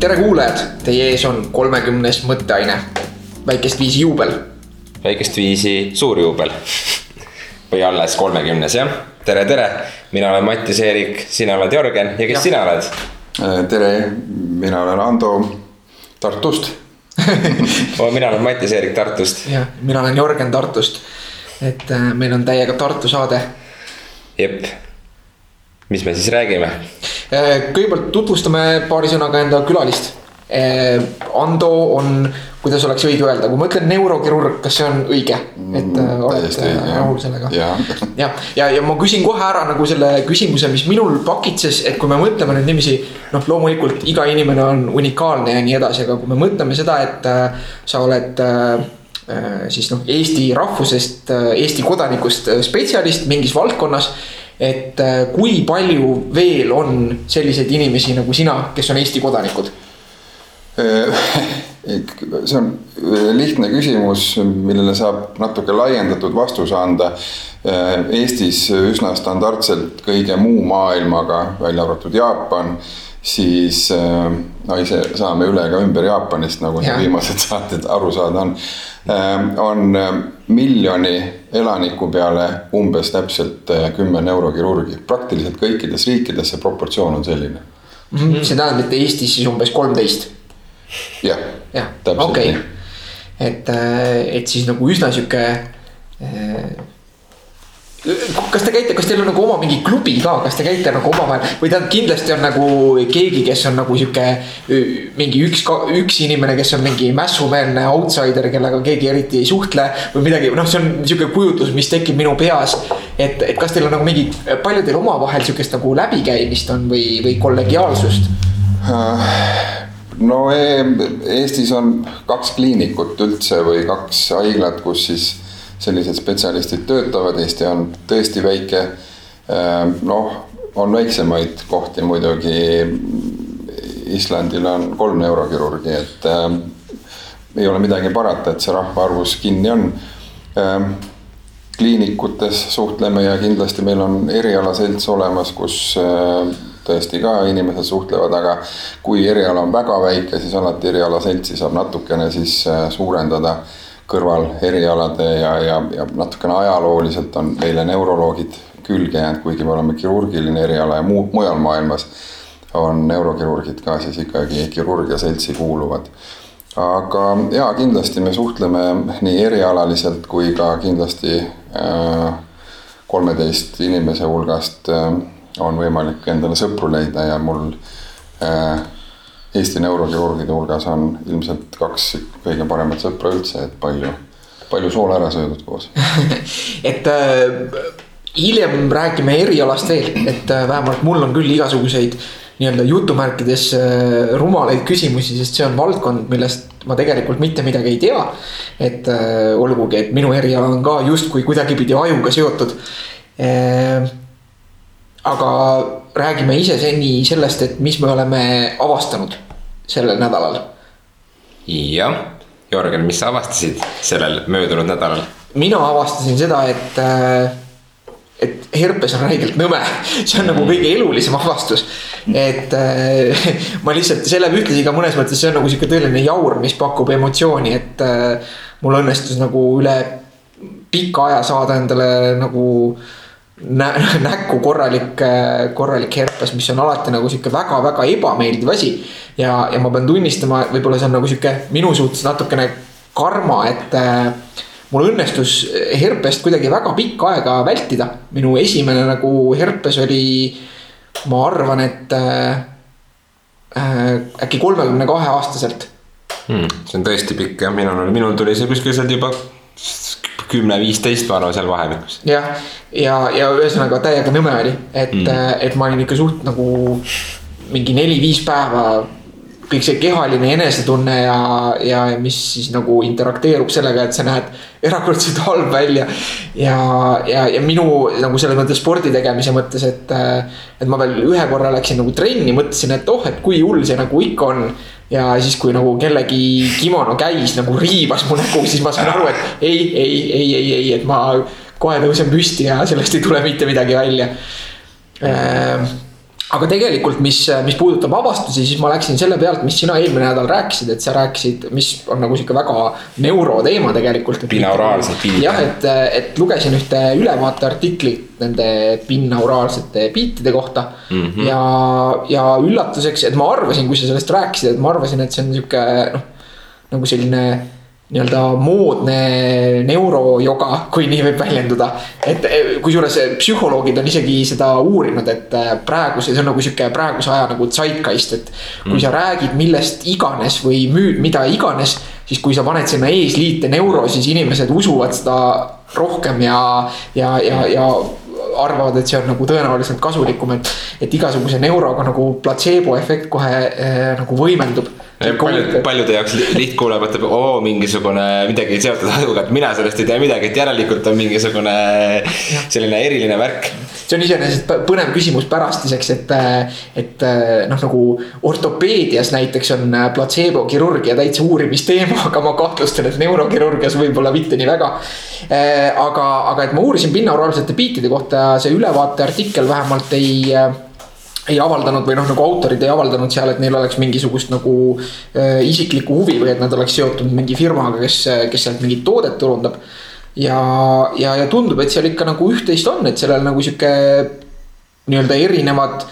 tere kuulajad, teie ees on kolmekümnes mõtteaine, väikest viisi juubel. väikest viisi suur juubel või alles kolmekümnes jah, tere, tere, mina olen Mattias Eerik, sina oled Jörgen ja kes ja. sina oled? Äh, tere, mina olen Ando Tartust mina olen Mattias Eerik Tartust. jah, mina olen Jörgen Tartust. et äh, meil on täiega Tartu saade. jep, mis me siis räägime? Äh, kõigepealt tutvustame paari sõnaga enda külalist. Äh, Ando on, kuidas oleks õige öelda, kui ma ütlen neurokirurg, kas see on õige? et äh, mm, olete rahul sellega? ja, ja, ja, ja ma küsin kohe ära nagu selle küsimuse, mis minul pakitses, et kui me mõtleme nüüd niiviisi. noh, loomulikult iga inimene on unikaalne ja nii edasi, aga kui me mõtleme seda, et äh, sa oled äh, siis noh, Eesti rahvusest, Eesti kodanikust spetsialist mingis valdkonnas et äh, kui palju veel on selliseid inimesi nagu sina, kes on Eesti kodanikud? see on äh, lihtne küsimus, millele saab natuke laiendatud vastuse anda. Äh, Eestis üsna standardselt kõige muu maailmaga, välja arvatud Jaapan siis no ise saame üle ka ümber Jaapanist, nagu ja. viimased saated aru saada on. on miljoni elaniku peale umbes täpselt äh, kümme neurokirurgi, praktiliselt kõikides riikides see proportsioon on selline mm. -hmm. see tähendab, et Eestis siis umbes kolmteist. jah ja., täpselt okay. nii. et, äh, et siis nagu üsna sihuke äh, kas te käite, kas teil on nagu oma mingi klubi ka, kas te käite nagu omavahel või tähendab, kindlasti on nagu keegi, kes on nagu sihuke. mingi üks, üks inimene, kes on mingi mässumeelne outsider, kellega keegi eriti ei suhtle või midagi, noh, see on sihuke kujutlus, mis tekib minu peas. et, et kas teil on nagu mingi, palju teil omavahel sihukest nagu läbikäimist on või, või kollegiaalsust? no e Eestis on kaks kliinikut üldse või kaks haiglat, kus siis sellised spetsialistid töötavad, Eesti on tõesti väike. Ehm, noh, on väiksemaid kohti muidugi. Islandil on kolm neurokirurgi, et äh, ei ole midagi parata, et see rahvaarvus kinni on äh,. kliinikutes suhtleme ja kindlasti meil on erialaselts olemas, kus äh, tõesti ka inimesed suhtlevad, aga kui eriala on väga väike, siis alati erialaseltsi saab natukene siis suurendada kõrval erialade ja, ja, ja natukene ajalooliselt on meile neuroloogid külge jäänud, kuigi me oleme kirurgiline eriala ja muu, mujal maailmas on neurokirurgid ka siis ikkagi kirurgia seltsi kuuluvad. aga ja kindlasti me suhtleme nii erialaliselt kui ka kindlasti äh, kolmeteist inimese hulgast äh, on võimalik endale sõpru leida ja mul äh, Eesti neurokirurgide hulgas on ilmselt kaks kõige paremat sõpra üldse, et palju, palju soola ära söödud koos et äh, hiljem räägime erialast veel, et äh, vähemalt mul on küll igasuguseid nii-öelda jutumärkides äh, rumalaid küsimusi, sest see on valdkond, millest ma tegelikult mitte midagi ei tea. et äh, olgugi, et minu eriala on ka justkui kuidagipidi ajuga seotud äh, aga räägime ise seni sellest, et mis me oleme avastanud sellel nädalal. jah, Jörgen, mis sa avastasid sellel möödunud nädalal? mina avastasin seda, et, äh, et herpes on räigelt nõme, see on nagu mm. kõige elulisem avastus. et äh, ma lihtsalt, see läheb ühtlasi ka mõnes mõttes, see on nagu sihuke tõeline jaur, mis pakub emotsiooni, et äh, mul õnnestus nagu üle pika aja saada endale nagu nä näkku korralik, korralik herpes, mis on alati nagu sihuke väga-väga ebameeldiv asi. ja, ja ma pean tunnistama, võib-olla see on nagu sihuke minu suhtes natukene karma, et äh, mul õnnestus herpest kuidagi väga pikka aega vältida. minu esimene nagu herpes oli, ma arvan, et äh, äh, äkki kolmekümne kahe aastaselt hmm,. see on tõesti pikk jah, minul, minul tuli see kuskil sealt juba kümme, viisteist, ma arvan, seal vahemikus. jah, ja, ja, ja ühesõnaga täiega nõme oli, et mm., et ma olin ikka suht nagu mingi neli-viis päeva kõik see kehaline enesetunne ja, ja mis siis nagu interakteerub sellega, et sa näed erakordselt halb välja. ja, ja, ja minu nagu selles mõttes spordi tegemise mõttes, et, et ma veel ühe korra läksin nagu trenni, mõtlesin, et oh, et kui hull see nagu ikka on ja siis, kui nagu kellegi kimono käis nagu riivas mu nägu, siis ma sain aru, et ei, ei, ei, ei, ei, et ma kohe tõusen püsti ja sellest ei tule mitte midagi välja. Aga tegelikult, mis, mis puudutab avastusi, siis ma läksin selle pealt, mis sina eelmine nädal rääkisid, et sa rääkisid, mis on nagu sihuke väga neuroteema tegelikult. binauraalsed biitid. jah, et, et lugesin ühte ülevaateartiklit nende binauraalsete biitide kohta mm. -hmm. ja, ja üllatuseks, et ma arvasin, kui sa sellest rääkisid, et ma arvasin, et see on sihuke noh, nagu selline nii-öelda moodne neurojoga, kui nii võib väljenduda. et eh, kusjuures psühholoogid on isegi seda uurinud, et eh, praeguse, see on nagu sihuke praeguse aja nagu zeitgeist, et. kui mm. sa räägid millest iganes või müüd mida iganes, siis kui sa paned sinna eesliite neuro, siis inimesed usuvad seda rohkem ja, ja, ja, ja arvavad, et see on nagu tõenäoliselt kasulikum, et, et igasuguse neuroga nagu platseebo efekt kohe äh, nagu võimendub paljud, paljude jaoks lihtkuulaja mõtleb, oo mingisugune midagi seotud ajuga, et mina sellest ei tea midagi, et järelikult on mingisugune selline eriline värk. see on iseenesest põnev küsimus pärastiseks, et, et noh, nagu ortopeedias näiteks on platseebokirurgia täitsa uurimisteema, aga ma kahtlustan, et neurokirurgias võib-olla mitte nii väga. aga, aga et ma uurisin binnauraalsete biitide kohta, see ülevaateartikkel vähemalt ei ei avaldanud või noh, nagu autorid ei avaldanud seal, et neil oleks mingisugust nagu äh, isiklikku huvi või et nad oleks seotud mingi firmaga, kes, kes sealt mingit toodet turundab. ja, ja, ja tundub, et seal ikka nagu üht-teist on, et sellel nagu sihuke nii-öelda erinevad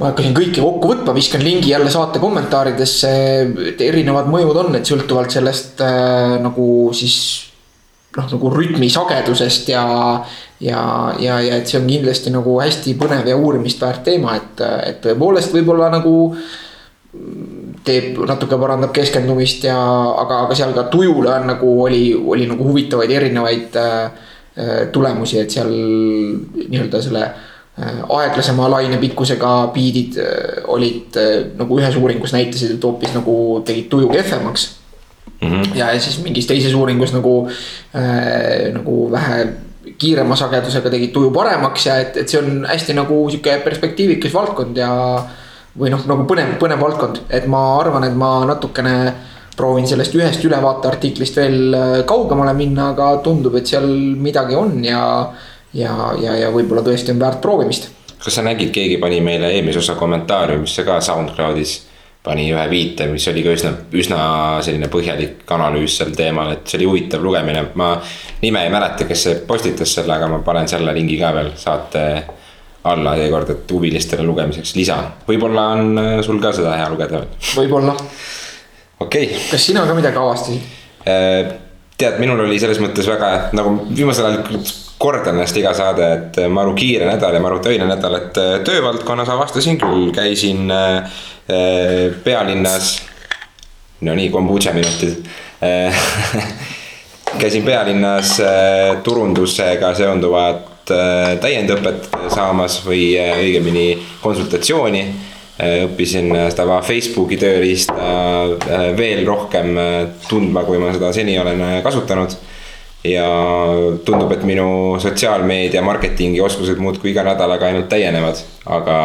ma hakkasin kõike kokku võtma, viskan lingi jälle saate kommentaaridesse, et erinevad mõjud on, et sõltuvalt sellest äh, nagu siis noh, nagu rütmi sagedusest ja, ja, ja, ja et see on kindlasti nagu hästi põnev ja uurimist väärt teema, et, et tõepoolest võib-olla nagu teeb, natuke parandab keskendumist ja, aga, aga seal ka tujule on nagu oli, oli nagu huvitavaid erinevaid äh, tulemusi, et seal nii-öelda selle äh, aeglasema lainepikkusega biidid äh, olid äh, nagu ühes uuringus näitasid, et hoopis nagu tegid tuju kehvemaks mm. -hmm. ja siis mingis teises uuringus nagu äh,, nagu vähe kiirema sagedusega tegid tuju paremaks ja et, et see on hästi nagu sihuke perspektiivikas valdkond ja. või noh, nagu põnev, põnev valdkond, et ma arvan, et ma natukene proovin sellest ühest ülevaateartiklist veel äh, kaugemale minna, aga tundub, et seal midagi on ja. ja, ja, ja võib-olla tõesti on väärt proovimist. kas sa nägid, keegi pani meile eelmise osa kommentaariumisse ka SoundCloudis pani ühe viite, mis oli ka üsna, üsna selline põhjalik analüüs sel teemal, et see oli huvitav lugemine, ma. nime ei mäleta, kes see postitas selle, aga ma panen selle lingi ka veel saate alla seekord, et huvilistele lugemiseks lisa. võib-olla on äh, sul ka seda hea lugeda veel. võib-olla. okei okay.. kas sina ka midagi avastasid? Äh, tead, minul oli selles mõttes väga, nagu viimasel ajal kordan ennast iga saade, et maru kiire nädal ja maru töine nädal, et äh, töövaldkonnas avastasin küll, käisin äh, äh, pealinnas. no nii, kombutša minutid. Käisin pealinnas turundusega seonduvat täiendõpet saamas või õigemini konsultatsiooni. Õppisin seda Facebooki tööriista veel rohkem tundma, kui ma seda seni olen kasutanud. Ja tundub, et minu sotsiaalmeedia marketingi oskused muudkui iga nädalaga ainult täienevad, aga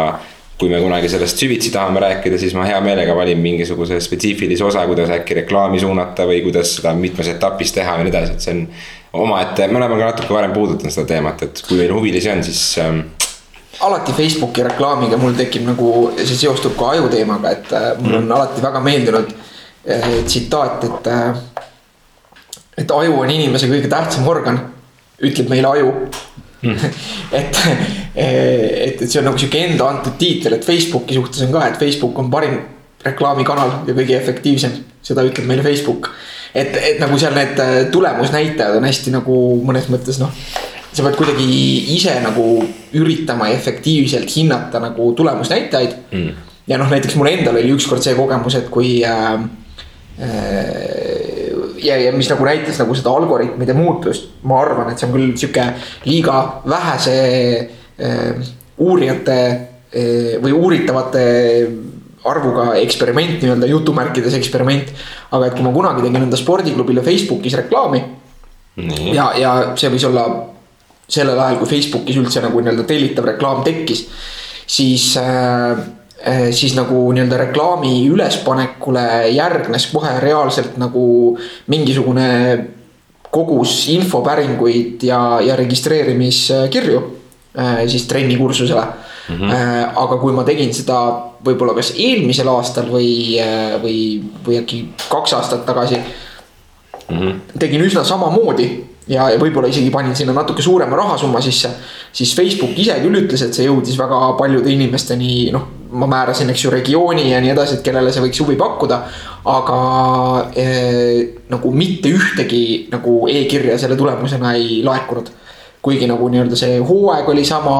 kui me kunagi sellest süvitsi tahame rääkida, siis ma hea meelega valin mingisuguse spetsiifilise osa, kuidas äkki reklaami suunata või kuidas seda mitmes etapis teha ja nii edasi, et see on omaette, me oleme ka natuke varem puudutanud seda teemat, et kui meil huvilisi on, siis ähm, alati Facebooki reklaamiga mul tekib nagu, see seostub ka ajuteemaga, et äh, mul on mm. alati väga meeldinud äh, tsitaat, et äh, et aju on inimese kõige tähtsam organ, ütleb meile aju. et, et, et see on nagu sihuke enda antud tiitel, et Facebooki suhtes on ka, et Facebook on parim reklaamikanal ja kõige efektiivsem, seda ütleb meile Facebook. et, et nagu seal need äh, tulemusnäitajad on hästi nagu mõnes mõttes noh, sa pead kuidagi ise nagu üritama efektiivselt hinnata nagu tulemusnäitajaid. Mm.. ja noh, näiteks mul endal oli ükskord see kogemus, et kui äh, äh, ja, ja mis nagu näitas nagu seda algoritmide muutust, ma arvan, et see on küll sihuke liiga vähese äh, uurijate äh, või uuritavate arvuga eksperiment, nii-öelda jutumärkides eksperiment. aga et kui ma kunagi tegin enda spordiklubile Facebookis reklaami. ja, ja see võis olla sellel ajal, kui Facebookis üldse nagu nii-öelda tellitav reklaam tekkis, siis äh, siis nagu nii-öelda reklaami ülespanekule järgnes kohe reaalselt nagu mingisugune kogus infopäringuid ja, ja registreerimiskirju eh, siis trennikursusele mm. -hmm. aga kui ma tegin seda võib-olla kas eelmisel aastal või, või, või äkki kaks aastat tagasi mm. -hmm. tegin üsna samamoodi ja, ja võib-olla isegi panin sinna natuke suurema rahasumma sisse. siis Facebook ise küll ütles, et see jõudis väga paljude inimesteni, noh, ma määrasin, eks ju, regiooni ja nii edasi, et kellele see võiks huvi pakkuda. aga eh, nagu mitte ühtegi nagu e-kirja selle tulemusena ei laekunud. kuigi nagu nii-öelda see hooaeg oli sama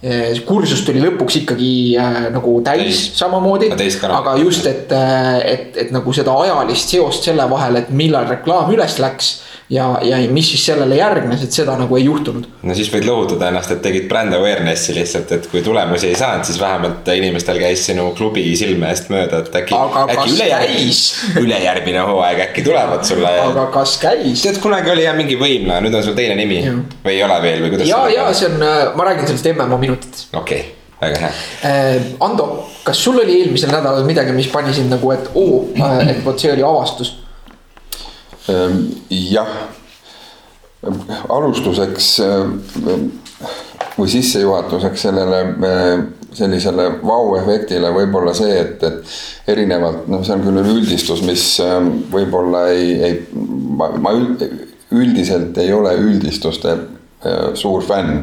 Eh, kursus tuli lõpuks ikkagi äh, nagu täis, täis. samamoodi. aga just, et, äh, et, et nagu seda ajalist seost selle vahel, et millal reklaam üles läks ja, ja mis siis sellele järgnes, et seda nagu ei juhtunud. no siis võid lohutada ennast, et tegid brand awareness'i lihtsalt, et kui tulemusi ei saanud, siis vähemalt inimestel käis sinu klubi silme eest mööda, et äkki. äkki ülejärgmine, ülejärgmine hooaeg äkki tulevad sulle. aga kas käis? tead, kunagi oli jah mingi võimla, nüüd on sul teine nimi ja. või ei ole veel või kuidas? ja, ja see on, äh, ma räägin sellest MMA minutitest. okei okay väga hea äh,. Ando, kas sul oli eelmisel nädalal midagi, mis pani sind nagu, et oo, äh, et vot see oli avastus jah, alustuseks ehm, või sissejuhatuseks sellele ehm, sellisele vau-efektile võib-olla see, et, et erinevalt, noh, see on küll üldistus, mis võib-olla ei, ei, ma, ma üldiselt ei ole üldistuste suur fänn.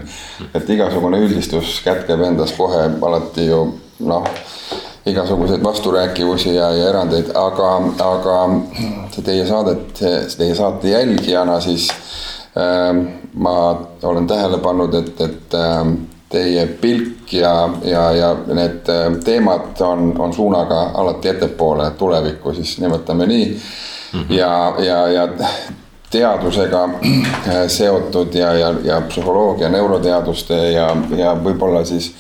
et igasugune üldistus kätkeb endas kohe alati ju noh igasuguseid vasturääkivusi ja, ja erandeid, aga, aga teie saadet, teie saate jälgijana siis äh, ma olen tähele pannud, et, et äh, teie pilk ja, ja, ja need äh, teemad on, on suunaga alati ettepoole tulevikku, siis nimetame nii mm. -hmm. ja, ja, ja teadusega äh, seotud ja, ja, ja psühholoogia, neuroteaduste ja, ja võib-olla siis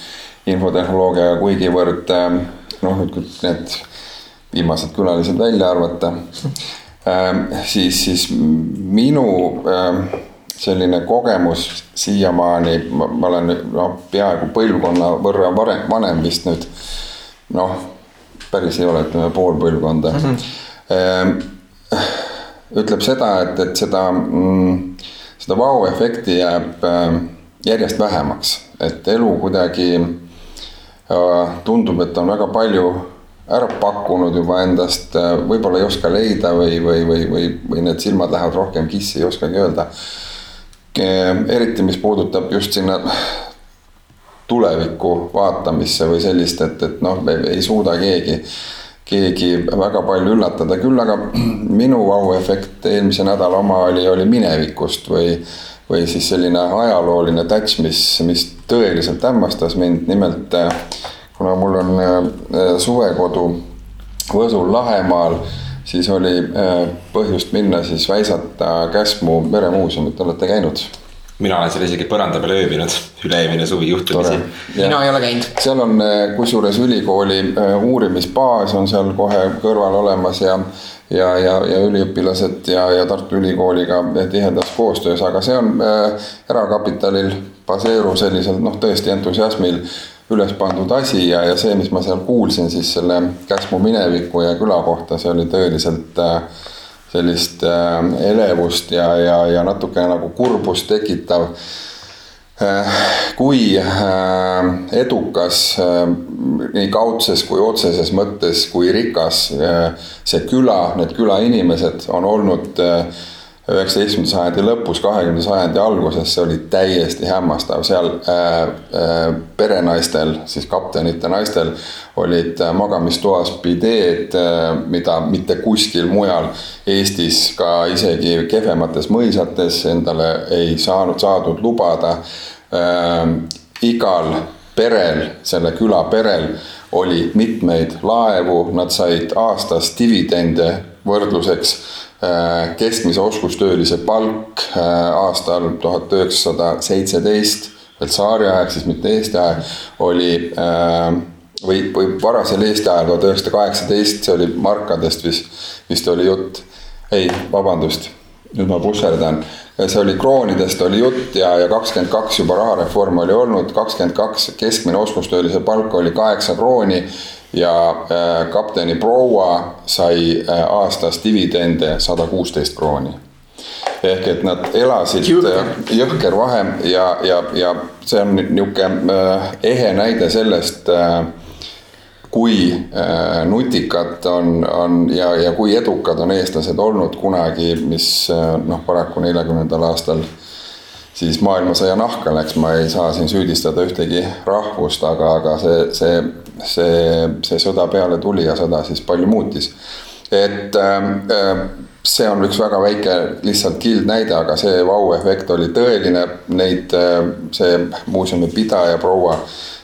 infotehnoloogiaga kuigivõrd äh, noh, nüüd kui need viimased külalised välja arvata ähm,, siis, siis minu ähm, selline kogemus siiamaani, ma olen noh, peaaegu põlvkonna võrra varem, vanem vist nüüd. noh, päris ei ole, ütleme pool põlvkonda mm. -hmm. Ähm, ütleb seda, et, et seda mm,, seda vau-efekti jääb äh, järjest vähemaks, et elu kuidagi tundub, et on väga palju ära pakkunud juba endast, võib-olla ei oska leida või, või, või, või, või need silmad lähevad rohkem kissi, ei oskagi öelda. eriti, mis puudutab just sinna tulevikku vaatamisse või sellist, et, et noh, ei suuda keegi, keegi väga palju üllatada, küll aga minu auefekt eelmise nädala oma oli, oli minevikust või, või siis selline ajalooline touch, mis, mis tõeliselt hämmastas mind, nimelt äh, kuna mul on äh, suvekodu Võsul Lahemaal, siis oli äh, põhjust minna siis väisata Käsmu meremuuseumit, olete käinud? Mina olen seal isegi põranda peal ööbinud üle-eelmine suvi juhtumisi. mina ei ole käinud. seal on kusjuures ülikooli uurimisbaas on seal kohe kõrval olemas ja ja, ja, ja üliõpilased ja, ja Tartu Ülikooliga tihedas koostöös, aga see on äh, erakapitalil baseeruv sellisel noh, tõesti entusiasmil üles pandud asi ja, ja see, mis ma seal kuulsin siis selle Käsmu mineviku ja küla kohta, see oli tõeliselt äh, sellist äh, elevust ja, ja, ja natukene nagu kurbust tekitav. Äh, kui äh, edukas äh, nii kaudses kui otseses mõttes, kui rikas see küla, need külainimesed on olnud üheksateistkümnenda sajandi lõpus, kahekümnenda sajandi alguses, see oli täiesti hämmastav, seal äh, äh, perenaistel, siis kaptenite naistel olid magamistoas bideed äh,, mida mitte kuskil mujal Eestis ka isegi kehvemates mõisates endale ei saanud, saadud lubada äh,. igal perel, selle küla perel oli mitmeid laevu, nad said aastas dividende võrdluseks äh, keskmise oskustöölise palk äh, aastal tuhat üheksasada seitseteist, veel tsaariaeg, siis mitte Eesti aeg, oli äh, või, või varasel Eesti ajal, tuhat üheksasada kaheksateist, see oli markadest vist, vist oli jutt. ei, vabandust, nüüd ma pusserdan, see oli kroonidest oli jutt ja, ja kakskümmend kaks juba rahareform oli olnud, kakskümmend kaks keskmine oskustöölise palk oli kaheksa krooni ja äh, kapteni proua sai äh, aastas dividende sada kuusteist krooni. ehk et nad elasid Jõhker. jõhker vahem ja, ja, ja see on niisugune äh, ehe näide sellest äh, kui äh, nutikad on, on ja, ja kui edukad on eestlased olnud kunagi, mis äh, noh, paraku neljakümnendal aastal siis maailmasõja nahka läks, ma ei saa siin süüdistada ühtegi rahvust, aga, aga see, see, see, see sõda peale tuli ja sõda siis palju muutis. et äh, see on üks väga väike lihtsalt kildnäide, aga see vau-efekt oli tõeline, neid, see muuseumi pidaja proua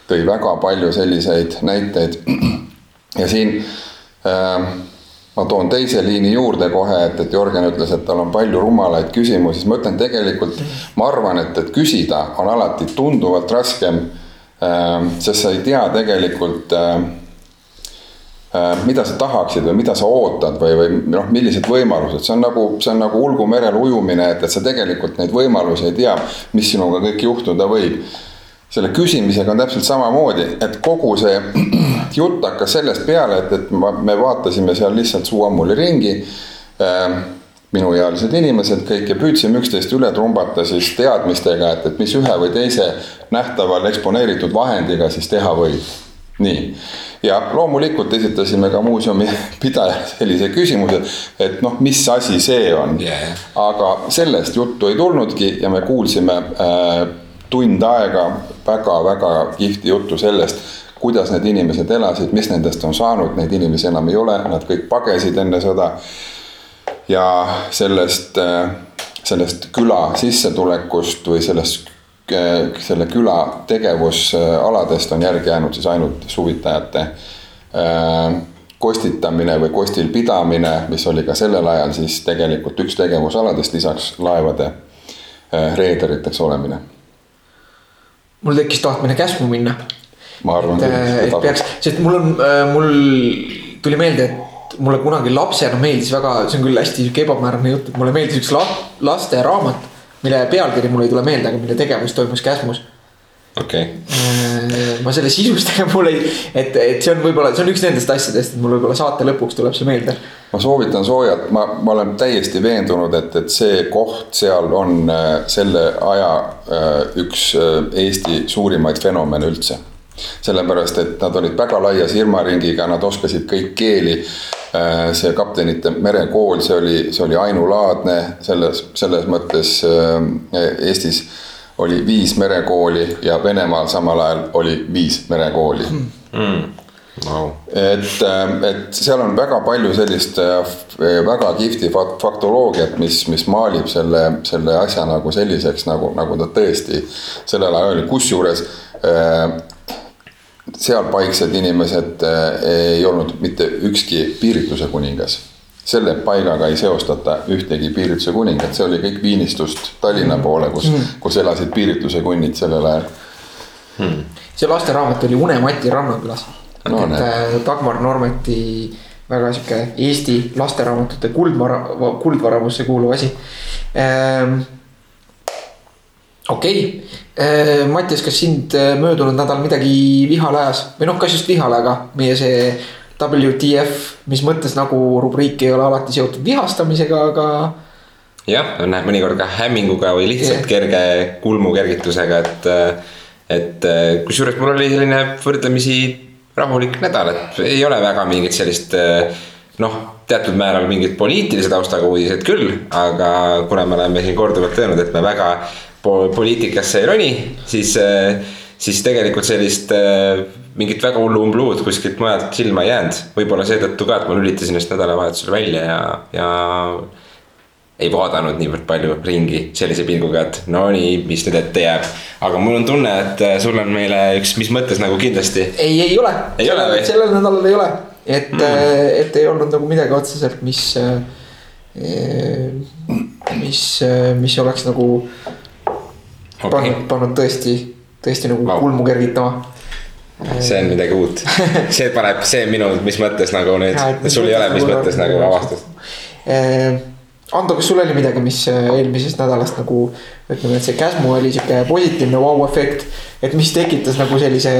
tõi väga palju selliseid näiteid. ja siin äh, ma toon teise liini juurde kohe, et, et Jörgen ütles, et tal on palju rumalaid küsimusi, siis ma ütlen tegelikult, ma arvan, et, et küsida on alati tunduvalt raskem. Sest sa ei tea tegelikult äh, äh, mida sa tahaksid või mida sa ootad või, või noh, millised võimalused, see on nagu, see on nagu Ulgu merel ujumine, et, et sa tegelikult neid võimalusi ei tea, mis sinuga kõik juhtuda võib selle küsimisega on täpselt samamoodi, et kogu see jutt hakkas sellest peale, et, et ma, me vaatasime seal lihtsalt suu ammuli ringi äh,. Minuealised inimesed kõik ja püüdsime üksteist üle trumbata siis teadmistega, et, et mis ühe või teise nähtaval eksponeeritud vahendiga siis teha võib. nii, ja loomulikult esitasime ka muuseumi pidajale sellise küsimuse, et noh, mis asi see on Yeah. aga sellest juttu ei tulnudki ja me kuulsime äh, tund aega väga-väga kihvti juttu sellest, kuidas need inimesed elasid, mis nendest on saanud, neid inimesi enam ei ole, nad kõik pagesid enne sõda. Ja sellest, sellest küla sissetulekust või sellest, selle küla tegevusaladest on järgi jäänud siis ainult suvitajate äh, kostitamine või kostil pidamine, mis oli ka sellel ajal siis tegelikult üks tegevusaladest lisaks laevade äh, reederiteks olemine mul tekkis tahtmine käsmu minna. ma arvan et, et peaks, sest mul on, mul tuli meelde, et mulle kunagi lapsena meeldis väga, see on küll hästi sihuke ebamäärane jutt, et mulle meeldis üks la, lasteraamat. mille pealkiri mul ei tule meelde, aga mille tegevus toimus Käsmus. okei okay. ma selle sisustega mul ei, et, et see on võib-olla, see on üks nendest asjadest, et mul võib-olla saate lõpuks tuleb see meelde. ma soovitan soojalt, ma, ma olen täiesti veendunud, et, et see koht seal on äh, selle aja äh, üks äh, Eesti suurimaid fenomene üldse sellepärast, et nad olid väga laia silmaringiga, nad oskasid kõik keeli. see kaptenite merekool, see oli, see oli ainulaadne. Selles, selles mõttes Eestis oli viis merekooli ja Venemaal samal ajal oli viis merekooli. Mm.. Wow. et, et seal on väga palju sellist väga kihvti faktoloogiat, mis, mis maalib selle, selle asja nagu selliseks, nagu, nagu ta tõesti sellel ajal oli, kusjuures seal paiksed inimesed ei olnud mitte ükski piiritluse kuningas. selle paigaga ei seostata ühtegi piiritluse kuningat, see oli kõik Viinistust Tallinna poole, kus mm., kus elasid piiritluse kunnid sellel ajal mm.. see lasteraamat oli Une-Mati Rannakülas no,. et äh, Dagmar Normeti väga sihuke Eesti lasteraamatute kuldvara, kuldvaramusse kuuluv asi ähm, okei okay., Mattias, kas sind äh, möödunud nädal midagi vihale ajas või noh, kas just vihale, aga meie see WTF, mis mõttes nagu rubriik ei ole alati seotud vihastamisega, aga. jah, näeb mõnikord ka hämminguga või lihtsalt yeah. kerge kulmukergitusega, et, et kusjuures mul oli selline võrdlemisi rahulik nädal, et ei ole väga mingit sellist noh, teatud määral mingid poliitilise taustaga uudised küll, aga kuna me oleme siin korduvalt öelnud, et me väga poliitikasse ei roni, siis, siis tegelikult sellist mingit väga hullu umbluud kuskilt mujalt silma ei jäänud. võib-olla seetõttu ka, et ma lülitasin ennast nädalavahetusel välja ja, ja ei vaadanud niivõrd palju ringi sellise pilguga, et no nii, mis nüüd ette jääb. aga mul on tunne, et sul on meile üks, mis mõttes nagu kindlasti. ei, ei ole. sellel, sellel nädalal ei ole, et mm., et ei olnud nagu midagi otseselt, mis, mis, mis oleks nagu okay. pannud, pannud tõesti, tõesti nagu wow. kulmu kergitama see on midagi uut, see paneb, see minu, mis mõttes nagu nüüd, sul ei ole, mis mõttes nagu avastust. Ando, kas sul oli midagi, mis eelmisest nädalast nagu ütleme, et see Käsmu oli sihuke positiivne vau-efekt, et mis tekitas nagu sellise.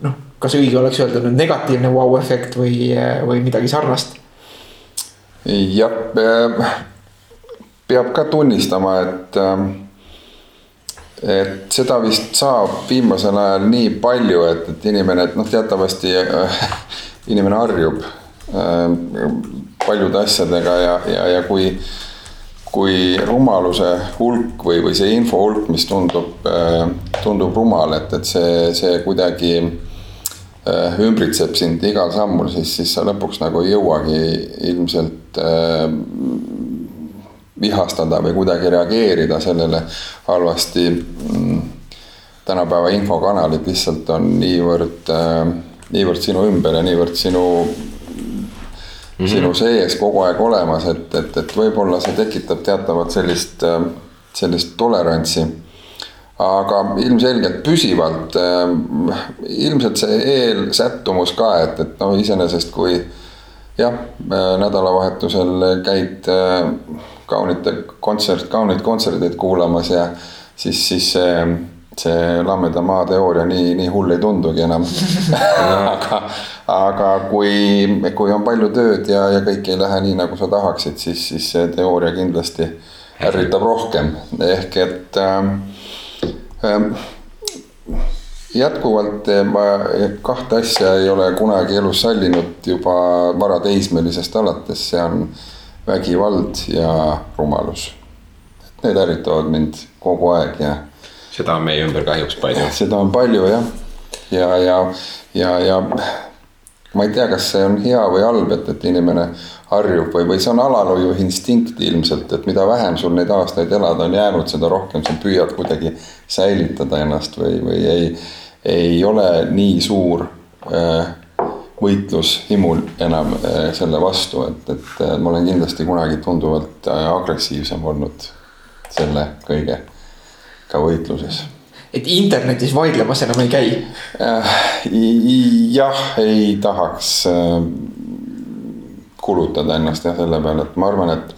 noh, kas õige oleks öelda nüüd negatiivne vau-efekt või, või midagi sarnast? jah, peab ka tunnistama, et ähm, et seda vist saab viimasel ajal nii palju, et, et inimene, et noh, teatavasti äh, inimene harjub äh, paljude asjadega ja, ja, ja kui, kui rumaluse hulk või, või see info hulk, mis tundub äh,, tundub rumal, et, et see, see kuidagi äh, ümbritseb sind igal sammul, siis, siis sa lõpuks nagu ei jõuagi ilmselt äh, vihastada või kuidagi reageerida sellele halvasti. tänapäeva infokanalid lihtsalt on niivõrd, niivõrd sinu ümber ja niivõrd sinu mm, -hmm. sinu sees kogu aeg olemas, et, et, et võib-olla see tekitab teatavat sellist, sellist tolerantsi. aga ilmselgelt püsivalt, ilmselt see eelsättumus ka, et, et no iseenesest kui jah, nädalavahetusel käid kaunite kontsert, kauneid kontserteid kuulamas ja siis, siis see, see Lammeda maa teooria nii, nii hull ei tundugi enam. Aga, aga kui, kui on palju tööd ja, ja kõik ei lähe nii, nagu sa tahaksid, siis, siis see teooria kindlasti ärritab rohkem, ehk et ähm, ähm, jätkuvalt ma kahte asja ei ole kunagi elus sallinud juba varateismelisest alates, see on vägivald ja rumalus. Need ärritavad mind kogu aeg ja. seda on meie ümber kahjuks palju. seda on palju jah, ja, ja, ja, ja ma ei tea, kas see on hea või halb, et, et inimene harjub või, või see on alalhoiu instinkt ilmselt, et mida vähem sul neid aastaid elada on jäänud, seda rohkem sa püüad kuidagi säilitada ennast või, või ei, ei ole nii suur äh, võitlushimul enam äh, selle vastu, et, et äh, ma olen kindlasti kunagi tunduvalt äh, agressiivsem olnud selle kõigega võitluses. et internetis vaidlemas enam ei käi? jah, ei tahaks kulutada ennast jah selle peale, et ma arvan, et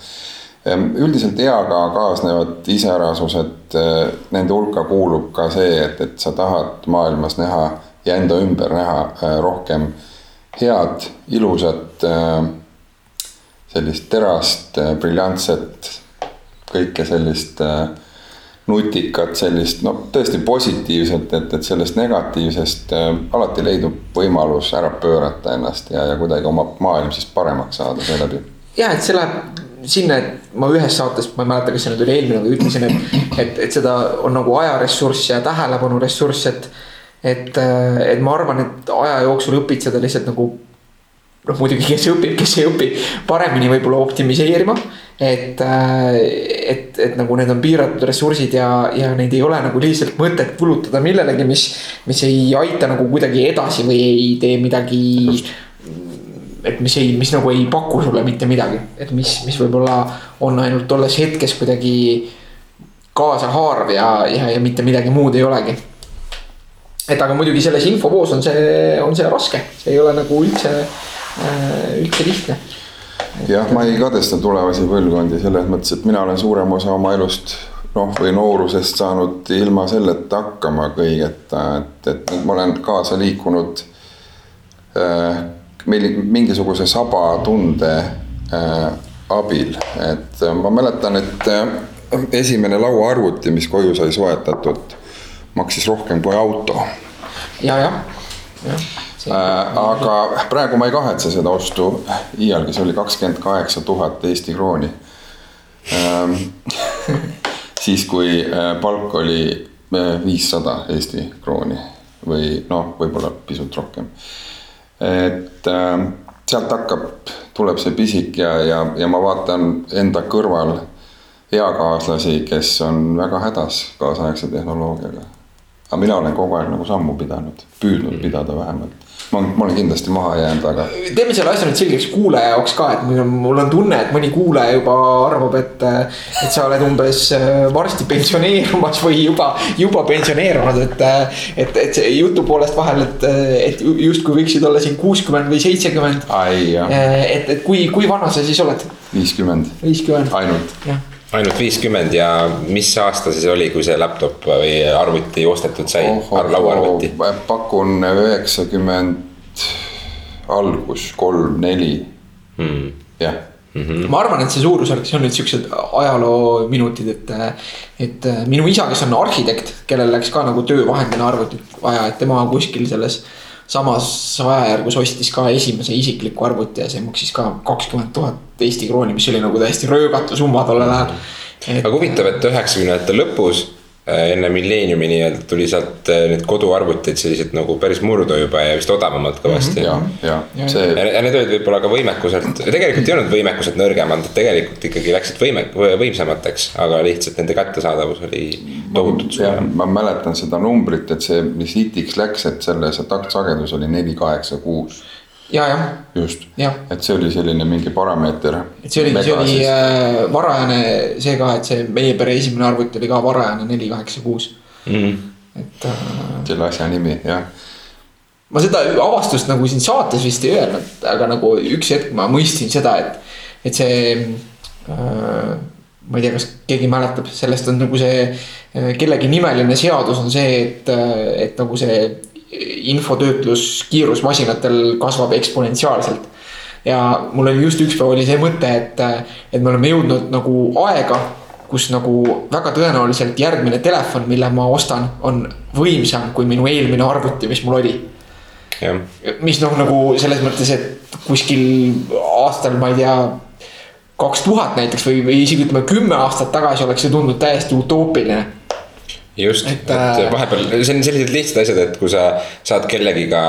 üldiselt eaga kaasnevad iseärasused, nende hulka kuulub ka see, et, et sa tahad maailmas näha ja enda ümber näha rohkem äh, head, ilusat, äh, sellist terast, äh, briljantset, kõike sellist äh, nutikat, sellist no tõesti positiivset, et, et sellest negatiivsest äh, alati leidub võimalus ära pöörata ennast ja, ja kuidagi oma maailm siis paremaks saada seeläbi. ja et see läheb sinna, et ma ühes saates, ma ei mäleta, kas see nüüd oli eelmine, aga ütlesin, et, et, et seda on nagu ajaressurss ja tähelepanu ressurss, et et, äh, et ma arvan, et aja jooksul õpid seda lihtsalt nagu noh, muidugi, kes õpib, kes ei õpi, paremini võib-olla optimiseerima. et, äh, et, et nagu need on piiratud ressursid ja, ja neid ei ole nagu lihtsalt mõtet kulutada millelegi, mis, mis ei aita nagu kuidagi edasi või ei tee midagi. et mis ei, mis nagu ei paku sulle mitte midagi, et mis, mis võib-olla on ainult tolles hetkes kuidagi kaasahaarv ja, ja, ja mitte midagi muud ei olegi et aga muidugi selles infovoos on see, on see raske, see ei ole nagu üldse, äh, üldse lihtne. jah, ma ei kadesta tulevasi põlvkondi selles mõttes, et mina olen suurema osa oma elust noh, või noorusest saanud ilma selleta hakkama kõigeta, et, et ma olen kaasa liikunud äh, mingisuguse sabatunde äh, abil, et ma mäletan, et äh, esimene lauaarvuti, mis koju sai soetatud maksis rohkem kui auto. ja, jah, jah. Äh, aga praegu ma ei kahetse seda ostu iialgi, see oli kakskümmend kaheksa tuhat Eesti krooni ähm, siis, kui äh, palk oli äh, viissada Eesti krooni või noh, võib-olla pisut rohkem. et äh, sealt hakkab, tuleb see pisik ja, ja, ja ma vaatan enda kõrval eakaaslasi, kes on väga hädas kaasaegse tehnoloogiaga aga mina olen kogu aeg nagu sammu pidanud, püüdnud pidada vähemalt. ma, ma olen kindlasti maha jäänud, aga. teeme selle asja nüüd selgeks kuulaja jaoks ka, et mul on, mul on tunne, et mõni kuulaja juba arvab, et. et sa oled umbes äh, varsti pensioneerumas või juba, juba pensioneerunud, et. et, et see jutu poolest vahel, et, et justkui võiksid olla siin kuuskümmend või seitsekümmend. et, et kui, kui vana sa siis oled? viiskümmend. viiskümmend. ainult. jah ainult viiskümmend ja mis aasta siis oli, kui see laptop või arvuti ostetud sai oh,, oh, lauaarvuti oh,? pakun üheksakümmend algus, kolm, neli hmm.. jah, mm. -hmm. ma arvan, et see suurusjärk, see on nüüd siuksed ajaloominutid, et, et minu isa, kes on arhitekt, kellel läks ka nagu töövahendina arvutit vaja, et tema kuskil selles samas ajajärgus ostis ka esimese isikliku arvuti ja see maksis ka kakskümmend tuhat Eesti krooni, mis oli nagu täiesti röögatu summa tollel ajal. aga huvitav, et üheksakümnendate lõpus Äh, enne milleeniumi nii-öelda tuli sealt äh, need koduarvutid sellised nagu päris murdu juba ja vist odavamalt kõvasti mm. -hmm. ja, ja see. ja need olid võib-olla ka võimekuselt, tegelikult ei olnud võimekuselt nõrgemad, tegelikult ikkagi läksid võime, võimsamateks, aga lihtsalt nende kättesaadavus oli tohutult suurem. ma mäletan seda numbrit, et see, mis hitiks läks, et selle, see taktsagedus oli neli, kaheksa, kuus ja, jah. just, et see oli selline mingi parameeter. et see oli, see oli äh, varajane see ka, et see meie pere esimene arvuti oli ka varajane neli, kaheksa, kuus. Mhm. et äh,. selle asja nimi, jah. ma seda avastust nagu siin saates vist ei öelnud, aga nagu üks hetk ma mõistsin seda, et, et see äh, ma ei tea, kas keegi mäletab, sellest on nagu see äh, kellegi nimeline seadus on see, et, äh, et nagu see infotöötluskiirus masinatel kasvab eksponentsiaalselt. ja mul oli just üks päev oli see mõte, et, et me oleme jõudnud nagu aega, kus nagu väga tõenäoliselt järgmine telefon, mille ma ostan, on võimsam kui minu eelmine arvuti, mis mul oli. mis noh, nagu selles mõttes, et kuskil aastal, ma ei tea kaks tuhat näiteks või, või isegi ütleme kümme aastat tagasi oleks see tundnud täiesti utoopiline just, et, et äh, vahepeal, see on sellised lihtsad asjad, et kui sa saad kellegiga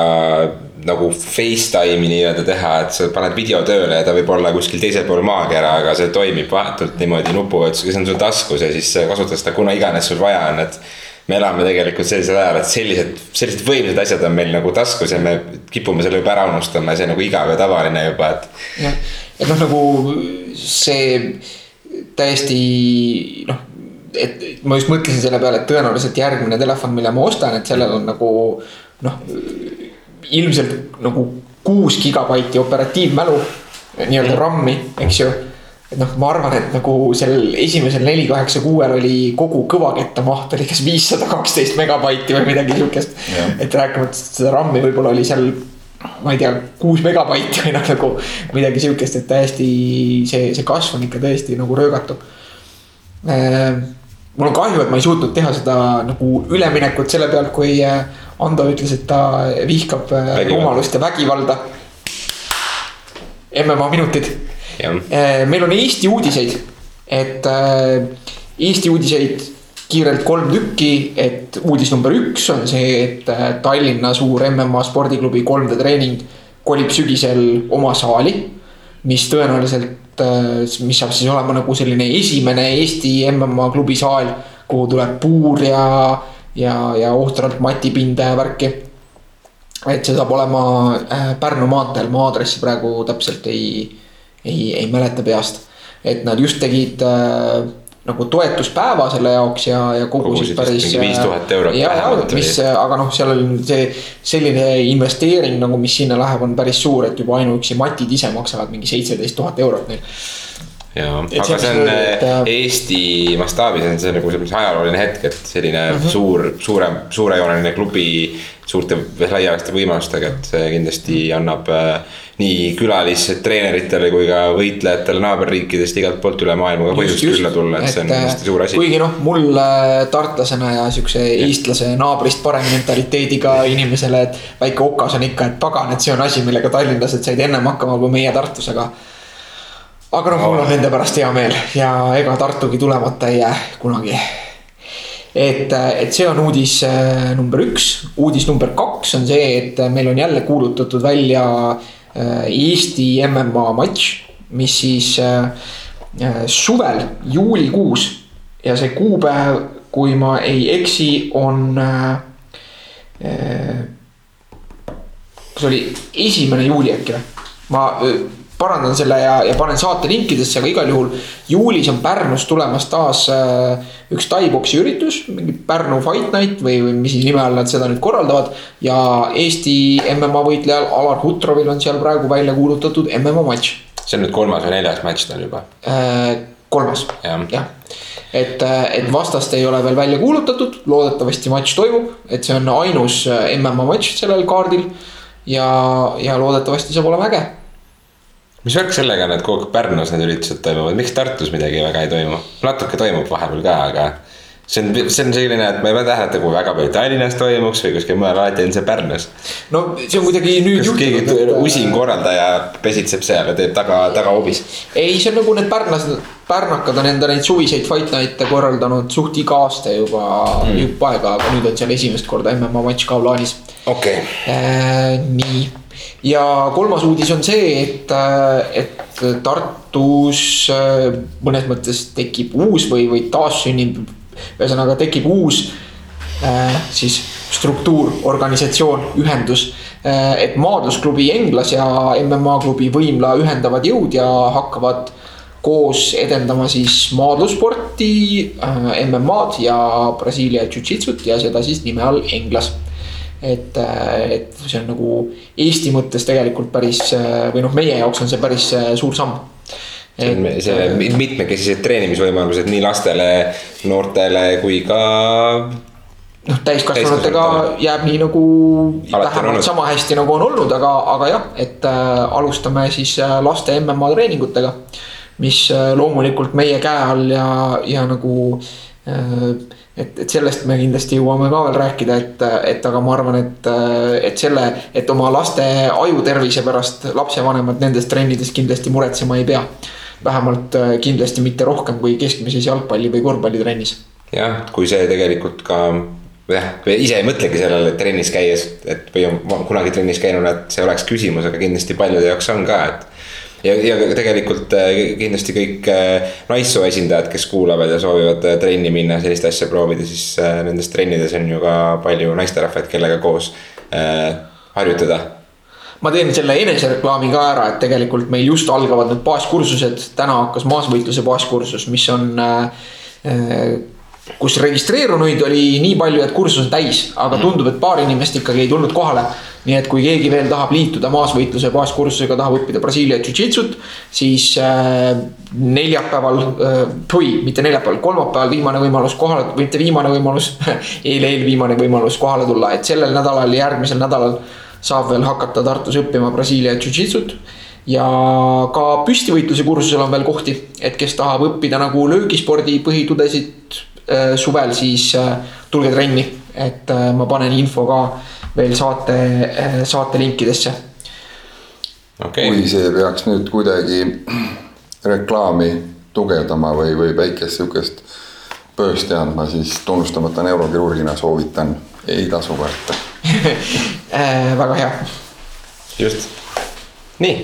nagu Facetime'i nii-öelda teha, et sa paned video tööle ja ta võib olla kuskil teisel pool maakera, aga see toimib vahetult niimoodi nupuvajutusega, see on sul taskus ja siis kasutad seda kuna iganes sul vaja on, et. me elame tegelikult sellisel ajal, et sellised, sellised võimsad asjad on meil nagu taskus ja me kipume selle juba ära unustama ja see on nagu igav ja tavaline juba, et. Et noh, nagu see täiesti noh et ma just mõtlesin selle peale, et tõenäoliselt järgmine telefon, mille ma ostan, et sellel on nagu noh, ilmselt nagu kuus gigabaiti operatiivmälu, nii-öelda RAM-i, eks ju. Et noh, ma arvan, et nagu sellel esimesel neli kaheksa kuuel oli kogu kõvaketta maht oli kas viissada kaksteist megabaiti või midagi siukest. et rääkimata seda RAM-i võib-olla oli seal, ma ei tea, kuus megabaiti või noh, nagu midagi siukest, et täiesti see, see kasv on ikka tõesti nagu röögatu ehm, mul on kahju, et ma ei suutnud teha seda nagu üleminekut selle pealt, kui äh, Ando ütles, et ta vihkab äh, rumalust ja vägivalda. MMA minutid. Äh, meil on Eesti uudiseid, et Eesti uudiseid kiirelt kolm tükki, et uudis number üks on see, et Tallinna suur MMA spordiklubi 3D treening kolib sügisel oma saali. mis tõenäoliselt Äh, mis saab siis olema nagu selline esimene Eesti MMA klubi saal, kuhu tuleb puur ja, ja, ja ohtralt matipinda ja värki. et see saab olema äh, Pärnu maanteel, ma aadressi praegu täpselt ei, ei, ei mäleta peast. et nad just tegid äh, nagu toetuspäeva selle jaoks ja, ja kogusid päris. viis tuhat eurot mis, aga noh, seal on see selline investeering nagu, mis sinna läheb, on päris suur, et juba ainuüksi matid ise maksavad mingi seitseteist tuhat eurot neil ja, aga see on et, äh, Eesti mastaabis on see nagu selline ajalooline hetk, et selline mm -hmm. suur, suurem, suurejooneline klubi suurte laialaste võimalustega, et see kindlasti annab äh, nii külalistreeneritele kui ka võitlejatele naaberriikidest igalt poolt üle maailma ka põhjust külla tulla, et see on hästi suur asi. kuigi noh, mul tartlasena ja siukse eestlase naabrist parem mentaliteediga inimesele, et väike okas on ikka, et pagan, et see on asi, millega tallinlased said ennem hakkama kui meie Tartus, aga. aga noh, mul on nende pärast hea meel ja ega Tartugi tulemata ei jää kunagi. Et, et see on uudis äh, number üks, uudis number kaks on see, et meil on jälle kuulutatud välja äh, Äh, Eesti MMA matš, mis siis äh, äh, suvel juulikuus ja see kuupäev, kui ma ei eksi, on. kas oli esimene juuli äkki või? ma parandan selle ja, ja panen saate linkidesse, aga igal juhul juulis on Pärnus tulemas taas äh, üks tai-boksi üritus, mingi Pärnu Fight Night või, või mis nime all nad seda nüüd korraldavad. ja Eesti MMA võitlejal Alar Hutrovil on seal praegu välja kuulutatud MMA matš. see on nüüd kolmas või neljas matš tal juba äh,? kolmas ja., jah et, äh, et vastast ei ole veel välja kuulutatud, loodetavasti matš toimub, et see on ainus äh, MMA matš sellel kaardil. ja, ja loodetavasti saab olema äge mis värk sellega on, et kogu aeg Pärnus need üritused toimuvad, miks Tartus midagi väga ei toimu? natuke toimub vahepeal ka, aga see on, see on selline, et ma ei pane tähele, et nagu väga palju Tallinnas toimuks või kuskil mujal, alati on see Pärnus. no see on kuidagi nüüd kas keegi et- usin korraldaja pesitseb seal ja teeb taga, tagahobis? ei, see on nagu need pärnased, pärnakad on enda neid suviseid fight night'e korraldanud suht iga aasta juba mm. jupp aega, aga nüüd on seal esimest korda MMA matš ka plaanis okei okay. äh,. nii, ja kolmas uudis on see, et, et Tartus äh, mõnes mõttes tekib uus või, või taassünnib, ühesõnaga tekib uus äh, siis struktuur, organisatsioon, ühendus. et maadlusklubi Englas ja MMA klubi Võimla ühendavad jõud ja hakkavad koos edendama siis maadlussporti äh,, MM-ad ja Brasiilia jujitsut ja seda siis nime all Englas et, et see on nagu Eesti mõttes tegelikult päris või noh, meie jaoks on see päris suur samm. see on see mitmekesised treenimisvõimalused nii lastele, noortele kui ka. noh, täiskasvanutega jääb nii nagu vähemalt sama hästi nagu on olnud, aga, aga jah, et äh, alustame siis laste MMA treeningutega. mis loomulikult meie käe all ja, ja nagu äh, et, et sellest me kindlasti jõuame ka veel rääkida, et, et aga ma arvan, et, et selle, et oma laste ajutervise pärast lapsevanemad nendes trennides kindlasti muretsema ei pea. vähemalt kindlasti mitte rohkem kui keskmises jalgpalli või korvpallitrennis. jah, kui see tegelikult ka jah, ise ei mõtlegi sellele trennis käies, et või on kunagi trennis käinud, et see oleks küsimus, aga kindlasti paljude jaoks on ka, et ja, ja tegelikult kindlasti kõik naissoo esindajad, kes kuulavad ja soovivad trenni minna, sellist asja proovida, siis nendes trennides on ju ka palju naisterahvaid, kellega koos äh, harjutada. ma teen selle enesereklaami ka ära, et tegelikult meil just algavad need baaskursused, täna hakkas maasvõitluse baaskursus, mis on äh, kus registreerunuid oli nii palju, et kursus on täis, aga tundub, et paar inimest ikkagi ei tulnud kohale. Nii et kui keegi veel tahab liituda maasvõitluse baaskursusega, tahab õppida Brasiilia jujitsut, siis äh, neljapäeval äh,, või mitte neljapäeval, kolmapäeval viimane võimalus kohale, mitte viimane võimalus eile eelviimane võimalus kohale tulla, et sellel nädalal ja järgmisel nädalal saab veel hakata Tartus õppima Brasiilia jujitsut ja ka püstivõitluse kursusel on veel kohti, et kes tahab õppida nagu löögispordi põhitudesid äh, suvel, siis tulge trenni, et ma panen info ka veel saate, saate linkidesse. Okay. kui see peaks nüüd kuidagi reklaami tugevdama või, või väikest sihukest pöösti andma, siis tunnustamata neurokirurgina soovitan, ei tasu võtta väga hea. just, nii,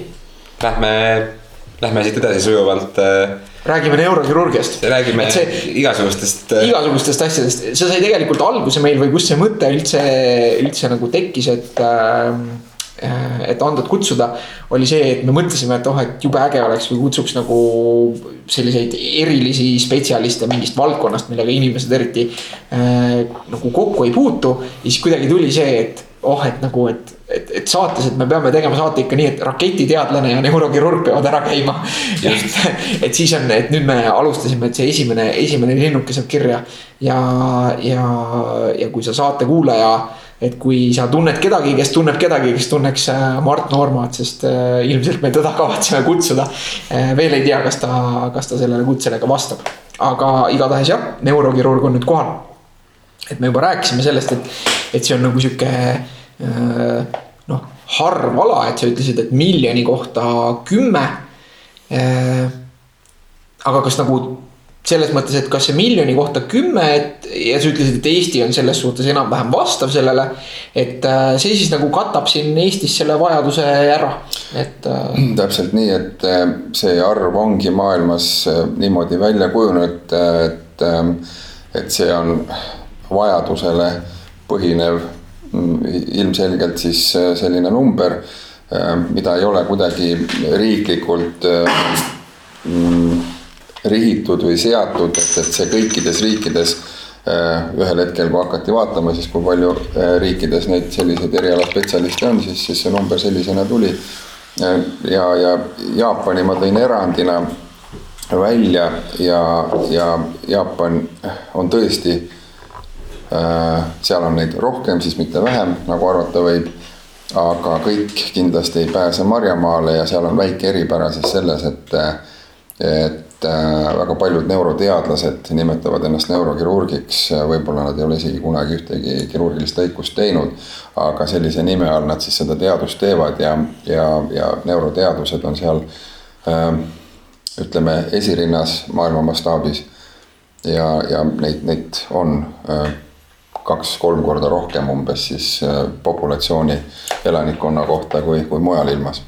lähme, lähme siit edasi sujuvalt räägime neurokirurgiast. räägime see, igasugustest. igasugustest asjadest, see sai tegelikult alguse meil või kust see mõte üldse, üldse nagu tekkis, et äh, et Andot kutsuda, oli see, et me mõtlesime, et oh, et jube äge oleks, kui kutsuks nagu selliseid erilisi spetsialiste mingist valdkonnast, millega inimesed eriti äh, nagu kokku ei puutu. ja siis kuidagi tuli see, et oh, et nagu, et, et, et saates, et me peame tegema saate ikka nii, et raketiteadlane ja neurokirurg peavad ära käima. et, et siis on, et nüüd me alustasime, et see esimene, esimene linnuke saab kirja ja, ja, ja kui sa saate kuulaja et kui sa tunned kedagi, kes tunneb kedagi, kes tunneks Mart Noormaad, sest ilmselt me teda kavatseme kutsuda. veel ei tea, kas ta, kas ta sellele kutsele ka vastab, aga igatahes jah, neurokirurg on nüüd kohal. Et me juba rääkisime sellest, et, et see on nagu sihuke noh, harv ala, et sa ütlesid, et miljoni kohta kümme. aga kas nagu selles mõttes, et kas see miljoni kohta kümme, et ja sa ütlesid, et Eesti on selles suhtes enam-vähem vastav sellele. et see siis nagu katab siin Eestis selle vajaduse ära, et. täpselt nii, et see arv ongi maailmas niimoodi välja kujunenud, et, et see on vajadusele põhinev ilmselgelt siis selline number, mida ei ole kuidagi riiklikult rihitud või seatud, et, et see kõikides riikides ühel hetkel, kui hakati vaatama, siis kui palju riikides neid selliseid erialaspetsialiste on, siis, siis see number sellisena tuli. ja, ja Jaapani ma tõin erandina välja ja, ja Jaapan on tõesti, seal on neid rohkem, siis mitte vähem, nagu arvata võib. aga kõik kindlasti ei pääse Marjamaale ja seal on väike eripära siis selles, et, et äh, väga paljud neuroteadlased nimetavad ennast neurokirurgiks, võib-olla nad ei ole isegi kunagi ühtegi kirurgilist lõikust teinud. aga sellise nime all nad siis seda teadust teevad ja, ja, ja neuroteadused on seal äh, ütleme esirinnas maailma mastaabis. ja, ja neid, neid on äh, kaks-kolm korda rohkem umbes siis äh, populatsiooni elanikkonna kohta kui, kui mujal ilmas.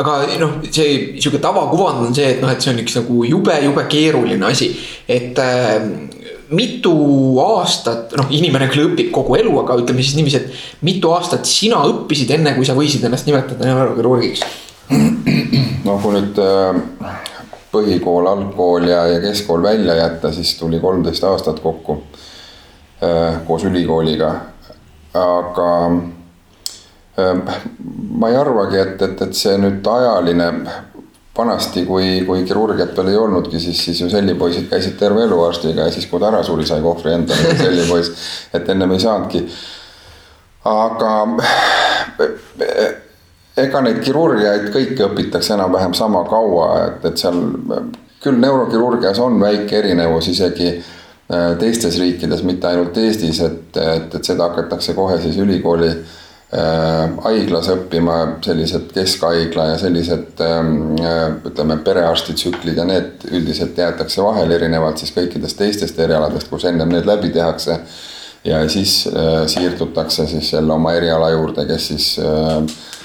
Aga noh, see sihuke tavakuvand on see, et noh, et see on üks nagu jube, jube keeruline asi, et äh, mitu aastat, noh, inimene küll õpib kogu elu, aga ütleme siis niiviisi, et mitu aastat sina õppisid, enne kui sa võisid ennast nimetada neurokirurgiks? no kui nüüd äh, põhikool, algkool ja, ja keskkool välja jätta, siis tuli kolmteist aastat kokku koos ülikooliga. aga äh, ma ei arvagi, et, et, et see nüüd ajaline, vanasti, kui, kui kirurgiat veel ei olnudki, siis, siis ju sellipoisid käisid terve elu arstiga ja siis, kui ta ära suri, sai kohvri endale sellipoiss, et ennem ei saanudki. aga ega neid kirurgiaid kõiki õpitakse enam-vähem sama kaua, et, et seal küll neurokirurgias on väike erinevus isegi Äh, teistes riikides, mitte ainult Eestis, et, et, et seda hakatakse kohe siis ülikooli äh, haiglas õppima, sellised keskhaigla ja sellised ähm, äh, ütleme, perearstitsüklid ja need üldiselt jäetakse vahele erinevalt siis kõikidest teistest erialadest, kus ennem need läbi tehakse. ja siis äh, siirdutakse siis jälle oma eriala juurde, kes siis äh, Äh,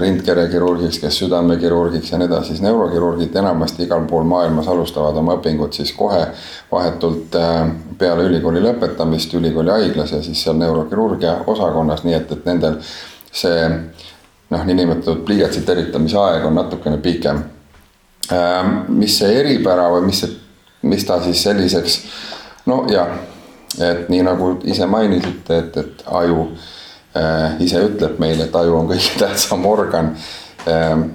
rindkerekirurgiks, kes südamekirurgiks ja nii edasi, siis neurokirurgid enamasti igal pool maailmas alustavad oma õpingut siis kohe vahetult äh, peale ülikooli lõpetamist ülikooli haiglas ja siis seal neurokirurgia osakonnas, nii et, et nendel see noh, niinimetatud pliiatsi teritamise aeg on natukene pikem. Äh, mis see eripära või mis see, mis ta siis selliseks, no jah, et nii nagu ise mainisite, et, et aju Äh, ise ütleb meile, et aju on kõige tähtsam organ. Ähm,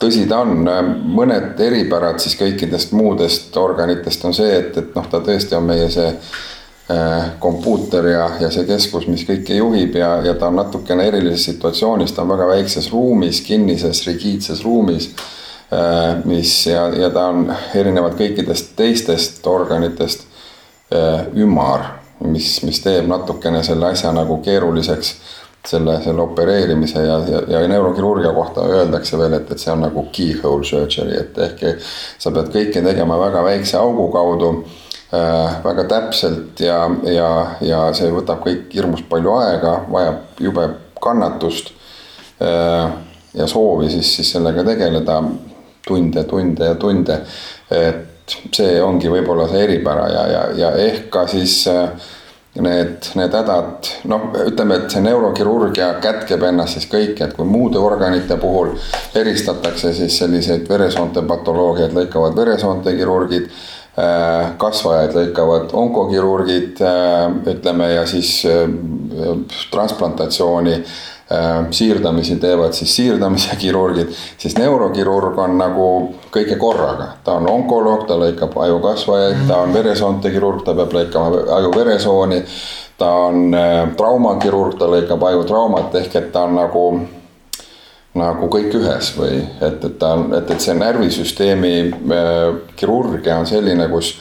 tõsi ta on, äh, mõned eripärad siis kõikidest muudest organitest on see, et, et noh, ta tõesti on meie see äh, kompuuter ja, ja see keskus, mis kõike juhib ja, ja ta on natukene erilises situatsioonis, ta on väga väikses ruumis, kinnises, rigiidses ruumis. mis ja, ja ta on erinevalt kõikidest teistest organitest ümar mis, mis teeb natukene selle asja nagu keeruliseks selle, selle opereerimise ja, ja, ja neurokirurgia kohta öeldakse veel, et, et see on nagu keyhole surgery, et ehk sa pead kõike tegema väga väikse augu kaudu äh,. väga täpselt ja, ja, ja see võtab kõik hirmus palju aega, vajab jube kannatust äh,. ja soovi siis, siis sellega tegeleda tunde, tunde ja tunde. et see ongi võib-olla see eripära ja, ja, ja ehk ka siis äh, need, need hädad, noh, ütleme, et see neurokirurgia kätkeb ennast siis kõike, et kui muude organite puhul eristatakse siis selliseid veresoonte patoloogiaid lõikavad veresoonte kirurgid äh, kasvajaid lõikavad onkokirurgid, äh, ütleme ja siis transplantatsiooni siirdamisi teevad siis siirdamise kirurgid, siis neurokirurg on nagu kõige korraga. ta on onkoloog, ta lõikab ajukasvajaid, ta on veresoonte kirurg, ta peab lõikama ajuveresooni. ta on äh, traumakirurg, ta lõikab ajutraumat ehk et ta on nagu, nagu kõik ühes või et, et ta on, et, et see närvisüsteemi äh, kirurgia on selline, kus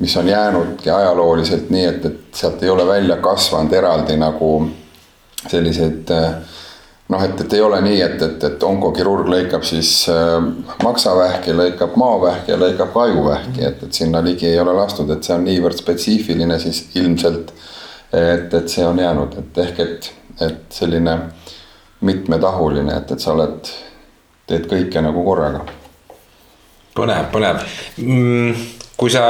mis on jäänudki ajalooliselt nii, et, et sealt ei ole välja kasvanud eraldi nagu selliseid eh, noh, et, et ei ole nii, et, et, et onkokirurg lõikab siis äh, maksavähki, lõikab maovähki ja lõikab ka ajuvähki, et, et sinna ligi ei ole lastud, et see on niivõrd spetsiifiline siis ilmselt. et, et see on jäänud, et ehk et, et selline mitmetahuline, et, et sa oled, teed kõike nagu korraga. põnev, põnev mm,. kui sa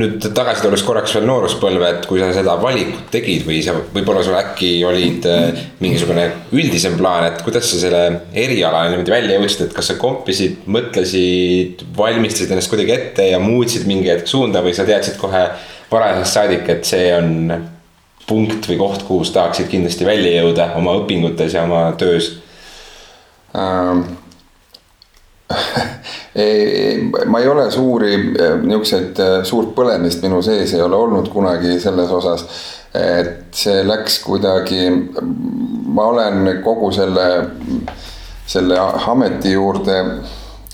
nüüd tagasi tulles korraks veel nooruspõlve, et kui sa seda valikut tegid või sa, võib-olla sul äkki olid äh, mingisugune üldisem plaan, et kuidas sa selle eriala niimoodi välja jõudsid, et kas sa kompisid, mõtlesid, valmistasid ennast kuidagi ette ja muutsid mingi hetk suunda või sa teadsid kohe varajasest saadik, et see on punkt või koht, kuhu sa tahaksid kindlasti välja jõuda oma õpingutes ja oma töös ähm.? ma ei ole suuri eh, niisuguseid eh, suurt põlemist minu sees ei ole olnud kunagi selles osas. et see läks kuidagi, ma olen kogu selle, selle ameti juurde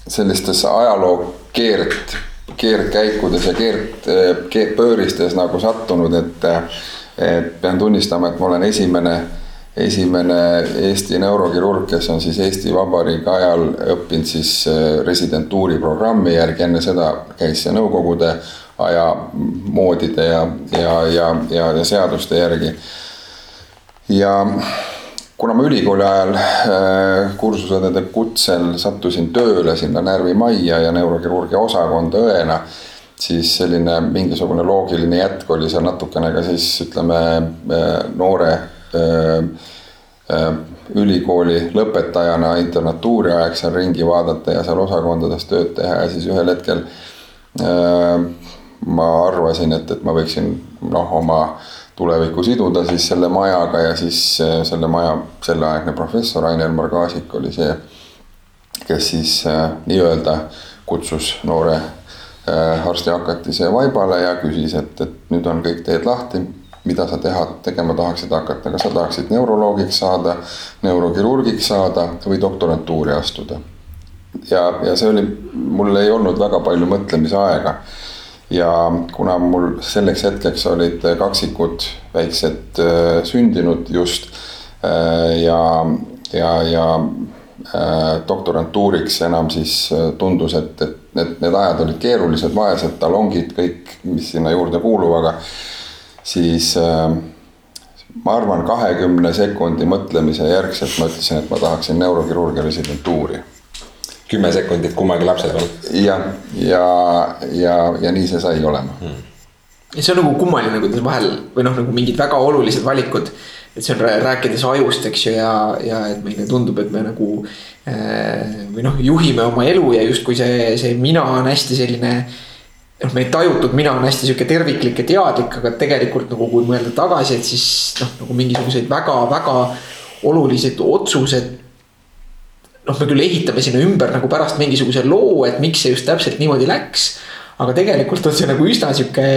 sellistes ajaloo keerd, keerdkäikudes ja keerd, keerdpööristes nagu sattunud, et, et pean tunnistama, et ma olen esimene esimene Eesti neurokirurg, kes on siis Eesti Vabariigi ajal õppinud siis äh, residentuuri programmi järgi, enne seda käis see Nõukogude aja moodide ja, ja, ja, ja, ja seaduste järgi. ja kuna ma ülikooli ajal äh, kursusõdede kutsel sattusin tööle sinna närvimajja ja neurokirurgia osakonda õena, siis selline mingisugune loogiline jätk oli seal natukene ka siis ütleme äh, noore ülikooli lõpetajana internatuuri aeg seal ringi vaadata ja seal osakondades tööd teha ja siis ühel hetkel äh, ma arvasin, et, et ma võiksin noh, oma tulevikku siduda siis selle majaga ja siis selle maja selleaegne professor Rainer Margasik oli see, kes siis nii-öelda kutsus noore arstihakatise vaibale ja küsis, et, et nüüd on kõik teed lahti mida sa teha, tegema tahaksid hakata, kas sa tahaksid neuroloogiks saada, neurokirurgiks saada või doktorantuuri astuda. ja, ja see oli, mul ei olnud väga palju mõtlemisaega. ja kuna mul selleks hetkeks olid kaksikud väiksed äh, sündinud just äh, ja, ja, ja äh, doktorantuuriks enam siis tundus, et, et need, need ajad olid keerulised, vaesed talongid, kõik, mis sinna juurde kuuluv, aga siis äh, ma arvan, kahekümne sekundi mõtlemise järgselt ma ütlesin, et ma tahaksin neurokirurgia residentuuri. kümme sekundit kummagi lapse peal. jah, ja, ja, ja, ja nii see sai olema hmm.. ja see on nagu kummaline, kuidas vahel või noh, nagu mingid väga olulised valikud. et see on rääkides ajust, eks ju, ja, ja et meile tundub, et me nagu äh, või noh, juhime oma elu ja justkui see, see mina on hästi selline noh, meie tajutud mina on hästi sihuke terviklik ja teadlik, aga tegelikult nagu kui mõelda tagasi, et siis noh, nagu mingisuguseid väga-väga olulised otsused. noh, me küll ehitame sinna ümber nagu pärast mingisuguse loo, et miks see just täpselt niimoodi läks. aga tegelikult on see nagu üsna sihuke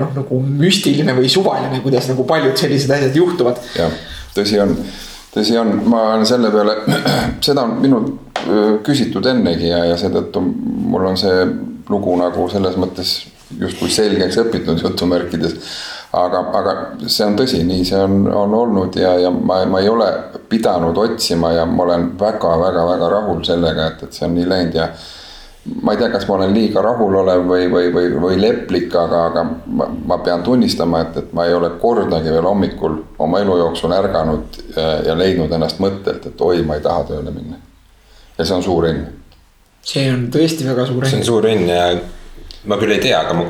noh, nagu müstiline või suvaline, kuidas nagu paljud sellised asjad juhtuvad. jah, tõsi on, tõsi on, ma olen selle peale, seda on minult küsitud ennegi ja, ja seetõttu mul on see lugu nagu selles mõttes justkui selgeks õpitud jutumärkides. aga, aga see on tõsi, nii see on, on olnud ja, ja ma, ma ei ole pidanud otsima ja ma olen väga-väga-väga rahul sellega, et, et see on nii läinud ja ma ei tea, kas ma olen liiga rahulolev või, või, või, või leplik, aga, aga ma, ma pean tunnistama, et, et ma ei ole kordagi veel hommikul oma elu jooksul ärganud ja, ja leidnud ennast mõttelt, et oi, ma ei taha tööle minna. ja see on suur õnn see on tõesti väga suur õnn. see on suur õnn ja ma küll ei tea, aga ma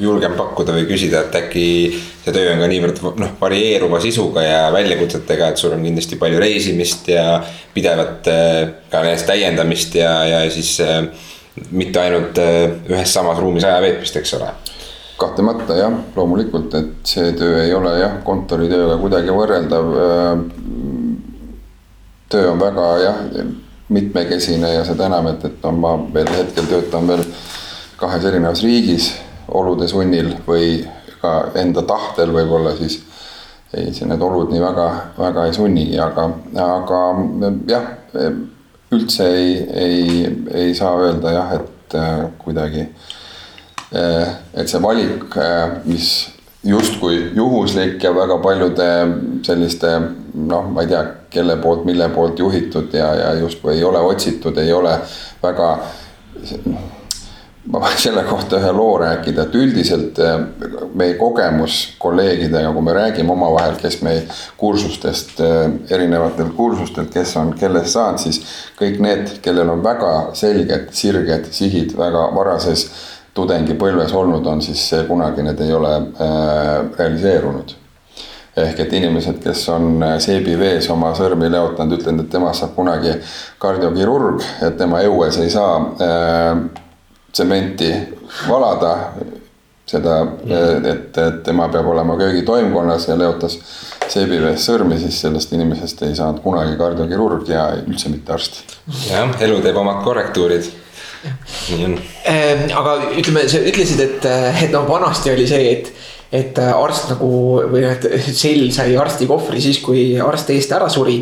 julgen pakkuda või küsida, et äkki see töö on ka niivõrd noh, varieeruva sisuga ja väljakutsetega, et sul on kindlasti palju reisimist ja pidevat äh, ka näiteks täiendamist ja, ja siis äh, mitte ainult äh, ühes samas ruumis aja veetmist, eks ole kahtlemata jah, loomulikult, et see töö ei ole jah, kontoritööga kuidagi võrreldav. töö on väga jah mitmekesine ja seda enam, et, et no ma veel hetkel töötan veel kahes erinevas riigis olude sunnil või ka enda tahtel võib-olla siis. Ei, siin need olud nii väga, väga ei sunnigi, aga, aga jah, üldse ei, ei, ei saa öelda jah, et äh, kuidagi, äh, et see valik, äh, mis justkui juhuslik ja väga paljude selliste noh, ma ei tea, kelle poolt, mille poolt juhitud ja, ja justkui ei ole otsitud, ei ole väga. ma võin selle kohta ühe loo rääkida, et üldiselt eh, meie kogemus kolleegidega, kui me räägime omavahel, kes me kursustest, eh, erinevatelt kursustelt, kes on kellest saanud, siis kõik need, kellel on väga selged, sirged sihid väga varases tudengipõlves olnud on, siis kunagi need ei ole äh, realiseerunud. ehk et inimesed, kes on äh, seebivees oma sõrmi leotanud, ütlenud, et temast saab kunagi kardiokirurg, et tema õues ei saa äh, tsementi valada. seda, et, et tema peab olema köögitoimkonnas ja leotas seebivees sõrmi, siis sellest inimesest ei saanud kunagi kardiokirurg ja üldse mitte arst. jah, elu teeb omad korrektuurid nii on. Ehm, aga ütleme, sa ütlesid, et, et noh, vanasti oli see, et et arst nagu või noh, et sell sai arsti kohvri siis, kui arst eest ära suri.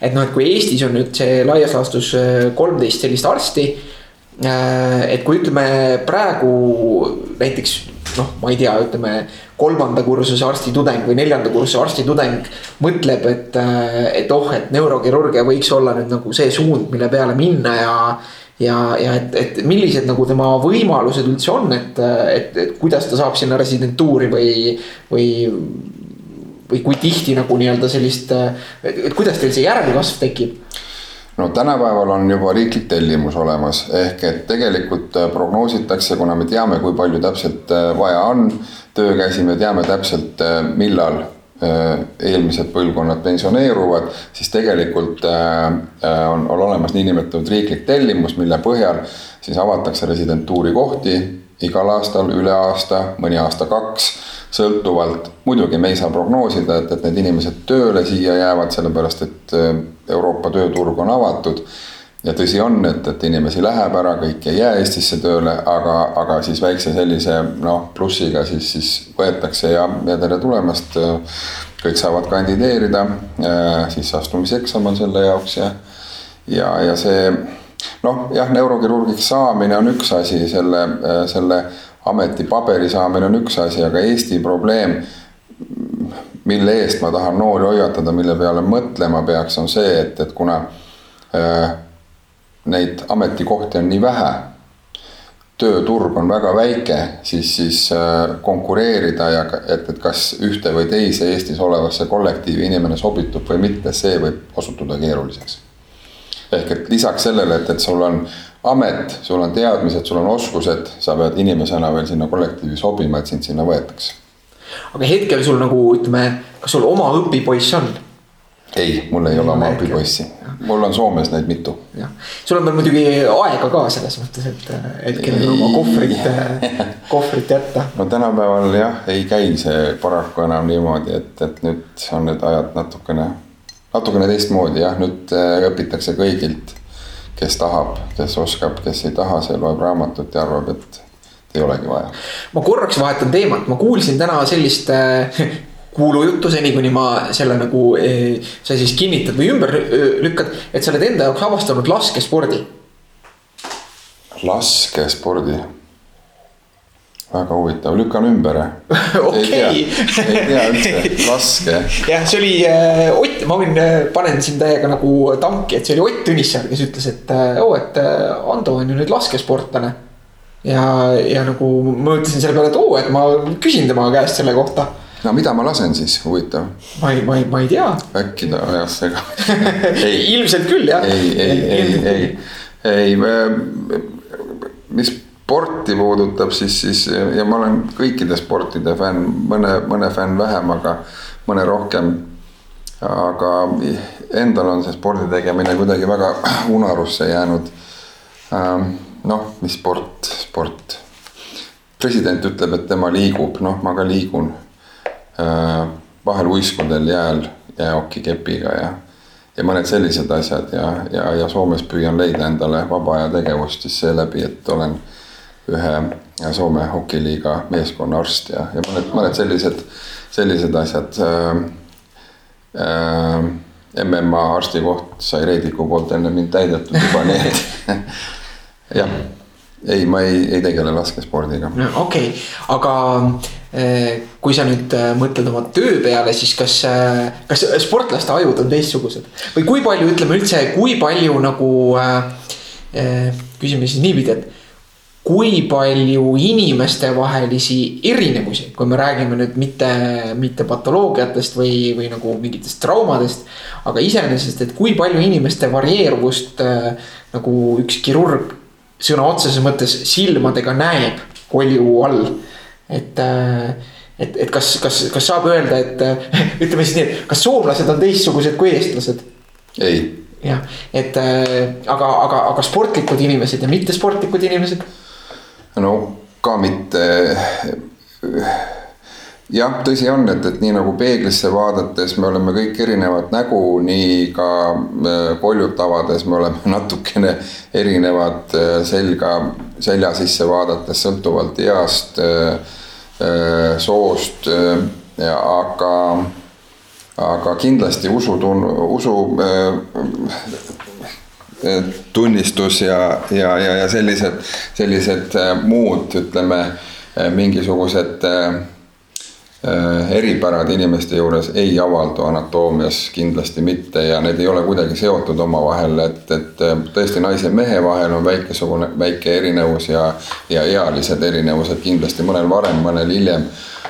et noh, et kui Eestis on nüüd see laias laastus kolmteist sellist arsti. et kui ütleme praegu näiteks noh, ma ei tea, ütleme kolmanda kursuse arstitudeng või neljanda kursuse arstitudeng mõtleb, et, et oh, et neurokirurgia võiks olla nüüd nagu see suund, mille peale minna ja. Ja, ja et, et millised nagu tema võimalused üldse on, et, et, et kuidas ta saab sinna residentuuri või, või. või kui tihti nagu nii-öelda sellist, et kuidas teil see järelkasv tekib? no tänapäeval on juba riiklik tellimus olemas, ehk et tegelikult prognoositakse, kuna me teame, kui palju täpselt vaja on töökäsi, me teame täpselt, äh, millal äh, eelmised põlvkonnad pensioneeruvad, siis tegelikult äh, on, on olemas niinimetatud riiklik tellimus, mille põhjal siis avatakse residentuuri kohti igal aastal, üle aasta, mõni aasta kaks, sõltuvalt. muidugi me ei saa prognoosida, et, et need inimesed tööle siia jäävad, sellepärast et Euroopa tööturg on avatud ja tõsi on, et, et inimesi läheb ära, kõik ei jää Eestisse tööle, aga, aga siis väikse sellise noh, plussiga siis, siis võetakse ja, ja tere tulemast. kõik saavad kandideerida, siis astumiseksam on selle jaoks ja, ja, ja see noh, jah, neurokirurgiks saamine on üks asi, selle, selle ametipaberi saamine on üks asi, aga Eesti probleem mille eest ma tahan noori hoiatada, mille peale mõtlema peaks, on see, et, et kuna äh, neid ametikohti on nii vähe, tööturg on väga väike, siis, siis äh, konkureerida ja et, et kas ühte või teise Eestis olevasse kollektiivi inimene sobitub või mitte, see võib osutuda keeruliseks. ehk et lisaks sellele, et, et sul on amet, sul on teadmised, sul on oskused, sa pead inimesena veel sinna kollektiivi sobima, et sind sinna võetakse. aga hetkel sul nagu ütleme, kas sul oma õpipoiss on? Ei, mul ei ole oma õpipoissi, mul on Soomes neid mitu. jah, sul on veel muidugi aega ka selles mõttes, et hetkel on oma kohvrit, kohvrit jätta. no tänapäeval jah, ei käi see paraku enam niimoodi, et, et nüüd on need ajad natukene, natukene teistmoodi jah, nüüd äh, õpitakse kõigilt. kes tahab, kes oskab, kes ei taha, see loeb raamatut ja arvab, et ei olegi vaja. ma korraks vahetan teemat, ma kuulsin täna sellist äh, kuulujuttu seni, kuni ma selle nagu eh,, sa siis kinnitad või ümber lükkad, et sa oled enda jaoks avastanud laskespordi. laskespordi? väga huvitav, lükkan ümber okei. ei tea üldse, laske. jah, see oli äh, Ott, ma võin panen siin täiega nagu tanki, et see oli Ott Tõnissaar, kes ütles, et oo, et äh, Ando on ju nüüd laskesportlane. ja, ja nagu ma mõtlesin selle peale, et oo, et ma küsin tema käest selle kohta no mida ma lasen siis, huvitav? ma ei, ma ei, ma ei tea. äkki ta ajas segamini ilmselt küll jah. ei, ei, ei, ei, ei, mis sporti puudutab, siis, siis ja ma olen kõikide sportide fänn, mõne, mõne fänn vähem, aga mõne rohkem. aga endal on see spordi tegemine kuidagi väga unarusse jäänud. noh, mis sport, sport president ütleb, et tema liigub, noh, ma ka liigun vahel uiskudel jääl jäähokikepiga ja, ja mõned sellised asjad ja, ja, ja Soomes püüan leida endale vaba aja tegevust siis seeläbi, et olen ühe Soome hokiliiga meeskonna arst ja, ja mõned, mõned sellised, sellised asjad äh,. Äh, MMA arsti koht sai Reidiku poolt enne mind täidetud juba, nii et jah, ei, ma ei, ei tegele laskespordiga. okei okay., aga kui sa nüüd eh, mõtled oma töö peale, siis kas, eh, kas sportlaste ajud on teistsugused või kui palju, ütleme üldse, kui palju nagu äh,. küsime siis niipidi, et kui palju inimestevahelisi erinevusi, kui me räägime nüüd mitte, mitte patoloogiatest või, või nagu mingitest traumadest. aga iseenesest, et kui palju inimeste varieeruvust äh, nagu üks kirurg sõna otseses mõttes silmadega näeb kolju all et, äh, et, et kas, kas, kas saab öelda, et äh, ütleme siis nii, et kas soomlased on teistsugused kui eestlased? ei. jah, et äh, aga, aga, aga sportlikud inimesed ja mittesportlikud inimesed? no ka mitte jah, tõsi on, et, et nii nagu peeglisse vaadates me oleme kõik erinevat nägu, nii ka koljut avades me oleme natukene erinevad selga, selja sisse vaadates sõltuvalt east äh, soost äh, aga, aga kindlasti usutun-, usu tunnistus ja, ja, ja, ja sellised, sellised muud, ütleme mingisugused eripärad inimeste juures ei avaldu anatoomias kindlasti mitte ja need ei ole kuidagi seotud omavahel, et, et tõesti naise ja mehe vahel on väikesugune, väike erinevus ja, ja ealised erinevused kindlasti mõnel varem, mõnel hiljem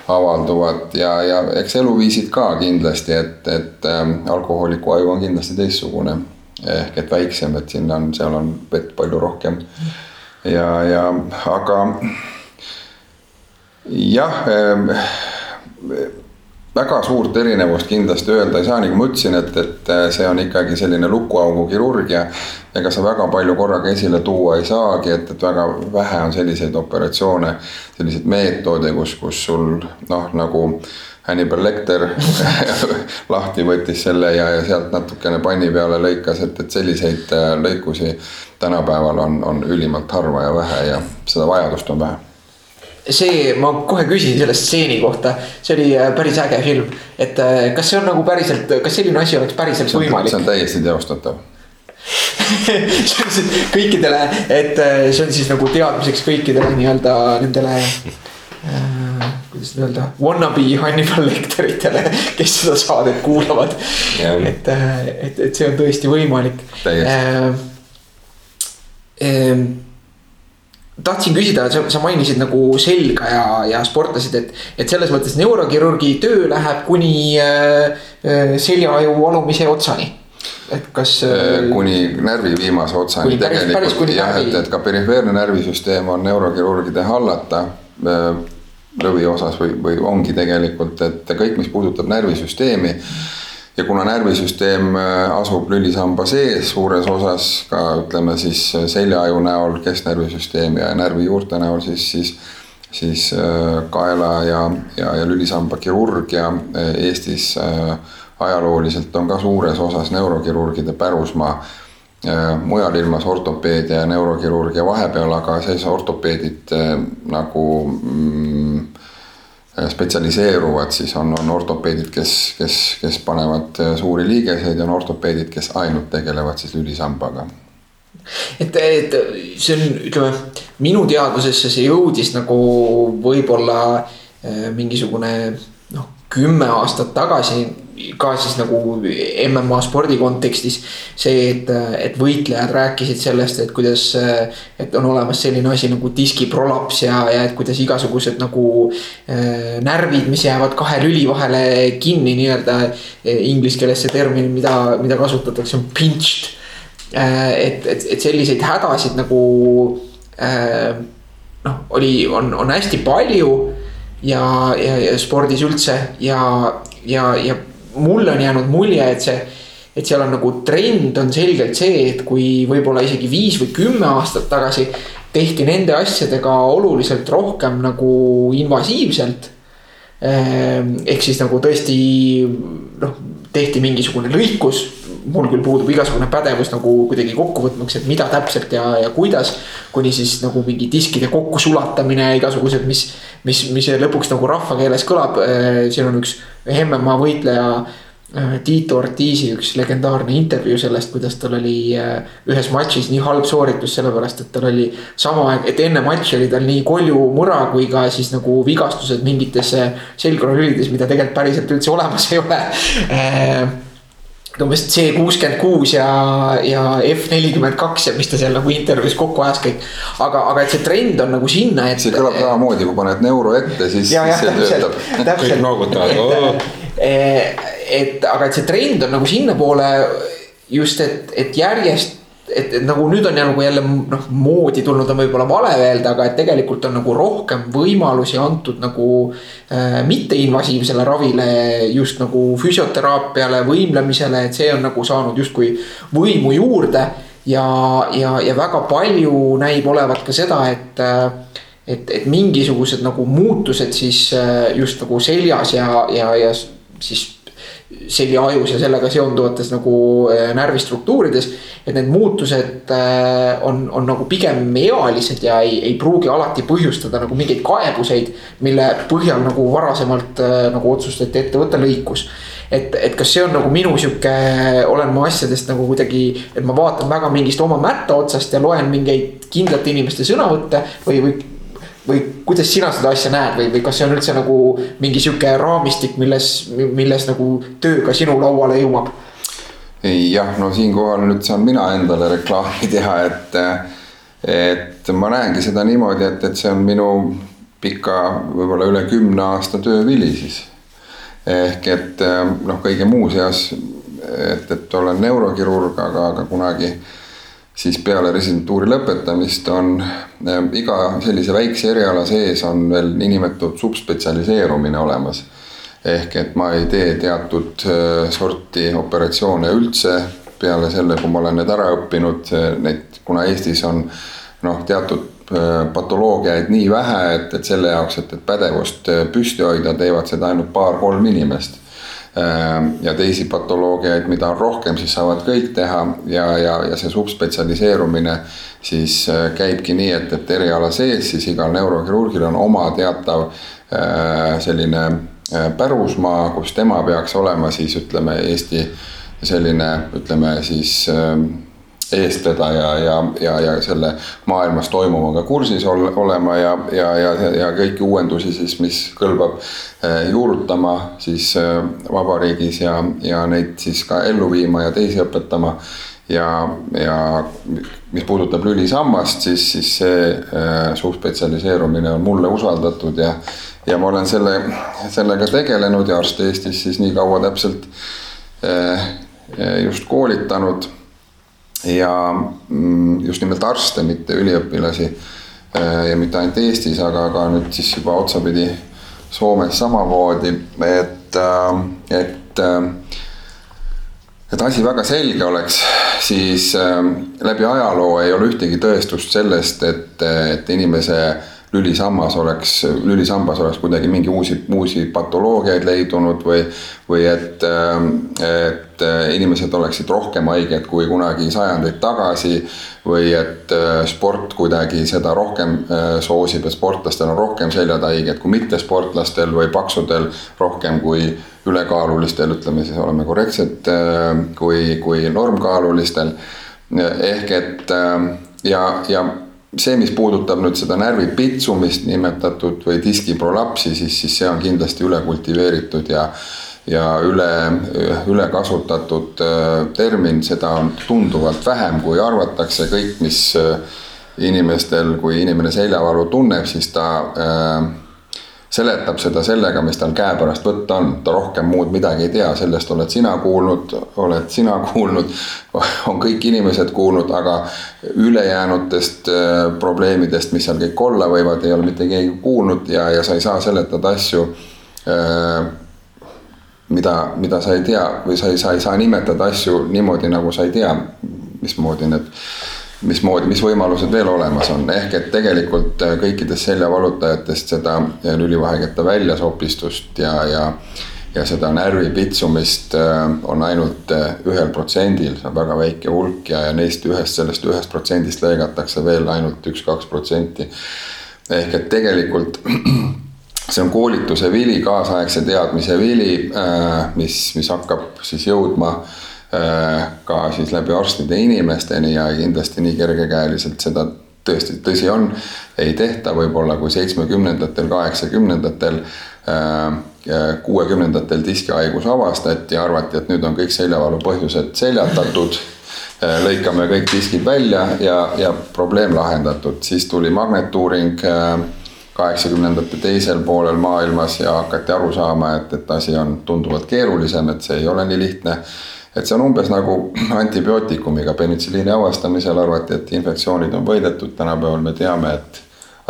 avalduvad ja, ja eks eluviisid ka kindlasti, et, et ähm, alkohooliku aju on kindlasti teistsugune. ehk et väiksem, et sinna on, seal on vett palju rohkem. ja, ja aga jah ähm, väga suurt erinevust kindlasti öelda ei saa, nagu ma ütlesin, et, et see on ikkagi selline lukuaugu kirurgia. ega sa väga palju korraga esile tuua ei saagi, et, et väga vähe on selliseid operatsioone, selliseid meetode, kus, kus sul noh, nagu Hannibal Lecter lahti võttis selle ja, ja sealt natukene panni peale lõikas, et, et selliseid äh, lõikusi tänapäeval on, on ülimalt harva ja vähe ja seda vajadust on vähe see, ma kohe küsin selle stseeni kohta, see oli äh, päris äge film, et äh, kas see on nagu päriselt, kas selline asi oleks päriselt võimalik? see on täiesti teostatav kõikidele, et äh, see on siis nagu teadmiseks kõikidele nii-öelda nendele äh, kuidas nüüd öelda, wannabe Hannibal Lecteritele, kes seda saadet kuulavad. et, et, et see on tõesti võimalik. täiesti äh, tahtsin küsida, sa, sa mainisid nagu selga ja, ja sportlasid, et, et selles mõttes neurokirurgi töö läheb kuni äh, äh seljaaju alumise otsani. et kas äh,. kuni närvi viimase otsani tegelikult jah, et, et ka perifeerne närvisüsteem on neurokirurgide hallata äh, lõviosas või, või ongi tegelikult, et kõik, mis puudutab närvisüsteemi ja kuna närvisüsteem äh, asub lülisamba sees suures osas ka ütleme siis äh, seljaaju näol, kesknärvisüsteem ja närvijuurte näol, siis, siis siis äh, kaela ja, ja, ja lülisamba kirurgia Eestis ajalooliselt on ka suures osas neurokirurgide pärusmaa. mujal ilmas ortopeedia ja neurokirurgia vahepeal, aga siis ortopeedid nagu mm, spetsialiseeruvad, siis on, on ortopeedid, kes, kes, kes panevad äh, suuri liigeseid ja on ortopeedid, kes ainult tegelevad siis lülisambaga. et, et see on, ütleme minu teadvusesse see jõudis nagu võib-olla äh, mingisugune noh, kümme aastat tagasi ka siis nagu MMA spordi kontekstis. see, et, et võitlejad rääkisid sellest, et kuidas, et on olemas selline asi nagu diskiprolaps ja, ja et kuidas igasugused nagu äh, närvid, mis jäävad kahe lüli vahele kinni nii-öelda. Inglise keeles see termin, mida, mida kasutatakse, on pinched äh,. et, et, et selliseid hädasid nagu äh, noh, oli, on, on hästi palju ja, ja, ja spordis üldse ja, ja, ja mulle on jäänud mulje, et see, et seal on nagu trend on selgelt see, et kui võib-olla isegi viis või kümme aastat tagasi tehti nende asjadega oluliselt rohkem nagu invasiivselt. Ehm, ehk siis nagu tõesti noh, tehti mingisugune lõikus mul küll puudub igasugune pädevus nagu kuidagi kokkuvõtmaks, et mida täpselt ja, ja kuidas. kuni siis nagu mingi diskide kokkusulatamine igasugused, mis, mis, mis lõpuks nagu rahvakeeles kõlab. Äh, siin on üks MMA võitleja äh, Tiito Ortiisi üks legendaarne intervjuu sellest, kuidas tal oli äh, ühes matšis nii halb sooritus, sellepärast et tal oli sama, et enne matši oli tal nii koljumura kui ka siis nagu vigastused mingites selgrooilülides, mida tegelikult päriselt üldse olemas ei ole umbes C kuuskümmend kuus ja, ja F nelikümmend kaks ja mis ta seal nagu intervjuus kokku ajas kõik. aga, aga et see trend on nagu sinna, et. see kõlab samamoodi, kui paned neuro ette, siis, siis see töötab. kõik noogutavad oh.. et aga, et see trend on nagu sinnapoole just, et, et järjest et, et nagu nüüd on nagu jälle noh, moodi tulnud on võib-olla vale öelda, aga et tegelikult on nagu rohkem võimalusi antud nagu äh, mitteinvasiivsele ravile. just nagu füsioteraapiale, võimlemisele, et see on nagu saanud justkui võimu juurde. ja, ja, ja väga palju näib olevat ka seda, et äh, et, et mingisugused nagu muutused siis äh, just nagu seljas ja, ja, ja siis seljaajus ja sellega seonduvates nagu äh, närvistruktuurides. et need muutused äh, on, on nagu pigem ealised ja ei, ei pruugi alati põhjustada nagu mingeid kaebuseid. mille põhjal nagu varasemalt äh, nagu otsustati ette võtta lõikus et, et kas see on nagu minu sihuke, olen ma asjadest nagu kuidagi, et ma vaatan väga mingist oma mätta otsast ja loen mingeid kindlate inimeste sõnavõtte või, või või kuidas sina seda asja näed või, või kas see on üldse nagu mingi sihuke raamistik, milles, milles nagu töö ka sinu lauale jõuab? jah, no siinkohal nüüd saan mina endale reklaami teha, et, et ma näengi seda niimoodi, et, et see on minu pika, võib-olla üle kümne aasta töövili siis. ehk et noh, kõige muu seas, et, et olen neurokirurg, aga, aga kunagi siis peale residentuuri lõpetamist on äh, iga sellise väikse eriala sees on veel niinimetatud subspetsialiseerumine olemas. ehk et ma ei tee teatud äh, sorti operatsioone üldse peale selle, kui ma olen need ära õppinud, neid, kuna Eestis on noh, teatud patoloogiaid nii vähe, et, et selle jaoks, et, et pädevust püsti hoida, teevad seda ainult paar-kolm inimest ja teisi patoloogiaid, mida on rohkem, siis saavad kõik teha ja, ja, ja see subspetsialiseerumine siis äh, käibki nii, et, et eriala sees siis igal neurokirurgil on oma teatav äh, selline äh, pärusmaa, kus tema peaks olema siis ütleme, Eesti selline, ütleme siis ehm, eestvedaja ja, ja, ja selle maailmas toimuvaga kursis ol, olema ja, ja, ja, ja kõiki uuendusi siis, mis kõlbab eh, juurutama siis eh, vabariigis ja, ja neid siis ka ellu viima ja teisi õpetama. ja, ja mis puudutab lülisammast, siis, siis see äh, subspetsialiseerumine on mulle usaldatud ja, ja ma olen selle, sellega tegelenud ja arste Eestis siis nii kaua täpselt just koolitanud ja mm, just nimelt arste, mitte üliõpilasi. Äh, ja mitte ainult Eestis, aga ka nüüd siis juba otsapidi Soomes samamoodi, et, äh, et äh, et asi väga selge oleks, siis läbi ajaloo ei ole ühtegi tõestust sellest, et, et inimese lülisammas oleks, lülisambas oleks kuidagi mingi uusi, uusi patoloogiaid leidunud või, või et, et inimesed oleksid rohkem haiged kui kunagi sajandeid tagasi. või et sport kuidagi seda rohkem soosib, et sportlastel on rohkem seljatahaigeid kui mittesportlastel või paksudel rohkem kui ülekaalulistel, ütleme siis oleme korrektsed, kui, kui normkaalulistel. ehk et ja, ja see, mis puudutab nüüd seda närvi pitsumist nimetatud või diskiprolapsi, siis, siis see on kindlasti üle kultiveeritud ja ja üle, üle kasutatud äh, termin, seda on tunduvalt vähem, kui arvatakse, kõik, mis äh, inimestel, kui inimene seljavalu tunneb, siis ta äh, seletab seda sellega, mis tal käepärast võtta on, ta rohkem muud midagi ei tea, sellest oled sina kuulnud, oled sina kuulnud, on kõik inimesed kuulnud, aga ülejäänutest äh, probleemidest, mis seal kõik olla võivad, ei ole mitte keegi kuulnud ja, ja sa ei saa seletada asju äh, mida, mida sa ei tea või sa ei, sa ei saa nimetada asju niimoodi, nagu sa ei tea, mismoodi need mismoodi, mis võimalused veel olemas on, ehk et tegelikult äh, kõikidest seljavalutajatest seda äh, lülivaheketta väljasopistust ja, ja ja seda närvi pitsumist äh, on ainult ühel protsendil, see on väga väike hulk ja, ja neist ühest, sellest ühest protsendist lõigatakse veel ainult üks-kaks protsenti. ehk et tegelikult see on koolituse vili, kaasaegse teadmise vili, mis, mis hakkab siis jõudma Äh, ka siis läbi arstide inimesteni ja kindlasti nii kergekäeliselt seda tõesti, tõsi on, ei tehta. Võib-olla kui seitsmekümnendatel, kaheksakümnendatel, äh, kuuekümnendatel diskihaigus avastati, arvati, et nüüd on kõik seljavalu põhjused seljatatud äh, lõikame kõik diskid välja ja, ja probleem lahendatud, siis tuli magnetuuring kaheksakümnendate teisel poolel maailmas ja hakati aru saama, et, et asi on tunduvalt keerulisem, et see ei ole nii lihtne et see on umbes nagu antibiootikumiga penitsilliini avastamisel arvati, et infektsioonid on võidetud, tänapäeval me teame, et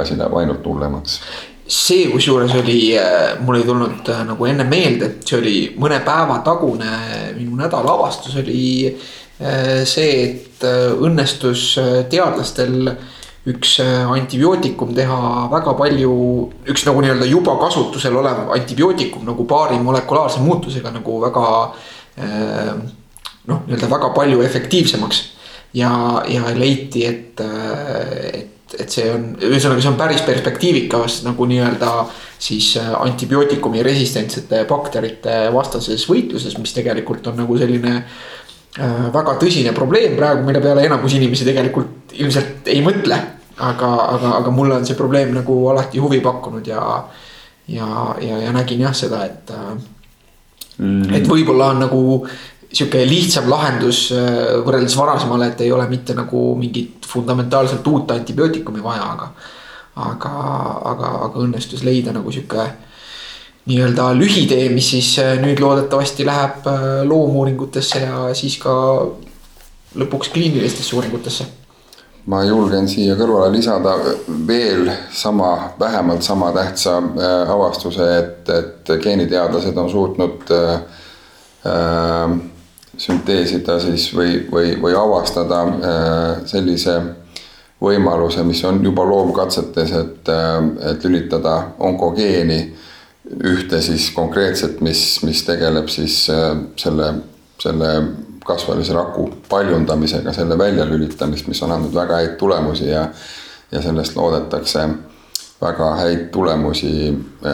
asi läheb ainult hullemaks. See kusjuures oli, äh, mul ei tulnud äh, nagu enne meelde, see oli mõne päeva tagune minu nädala avastus oli äh, see, et õnnestus teadlastel üks antibiootikum teha väga palju, üks nagu nii-öelda juba kasutusel olev antibiootikum nagu paari molekulaarse muutusega nagu väga äh, noh, nii-öelda väga palju efektiivsemaks. ja, ja leiti, et, et, et see on, ühesõnaga, see on päris perspektiivikas nagu nii-öelda siis antibiootikumi resistentsete bakterite vastases võitluses, mis tegelikult on nagu selline väga tõsine probleem praegu, mille peale enamus inimesi tegelikult ilmselt ei mõtle aga, aga, aga mulle on see probleem nagu alati huvi pakkunud ja, ja, ja, ja nägin jah seda, et mm., et võib-olla on nagu sihuke lihtsam lahendus äh, võrreldes varasemale, et ei ole mitte nagu mingit fundamentaalselt uut antibiootikumi vaja, aga. aga, aga, aga õnnestus leida nagu sihuke nii-öelda lühitee, mis siis äh, nüüd loodetavasti läheb äh, loomuuringutesse ja siis ka lõpuks kliinilistesse uuringutesse ma julgen siia kõrvale lisada veel sama, vähemalt sama tähtsa äh, avastuse, et, et geeniteadlased on suutnud äh, äh, sünteesida siis või, või, või avastada äh, sellise võimaluse, mis on juba loomkatsetes, et, äh, et lülitada onkogeeni ühte siis konkreetset, mis, mis tegeleb siis äh, selle, selle kasvajalise raku paljundamisega, selle väljalülitamist, mis on andnud väga häid tulemusi ja, ja sellest loodetakse väga häid tulemusi,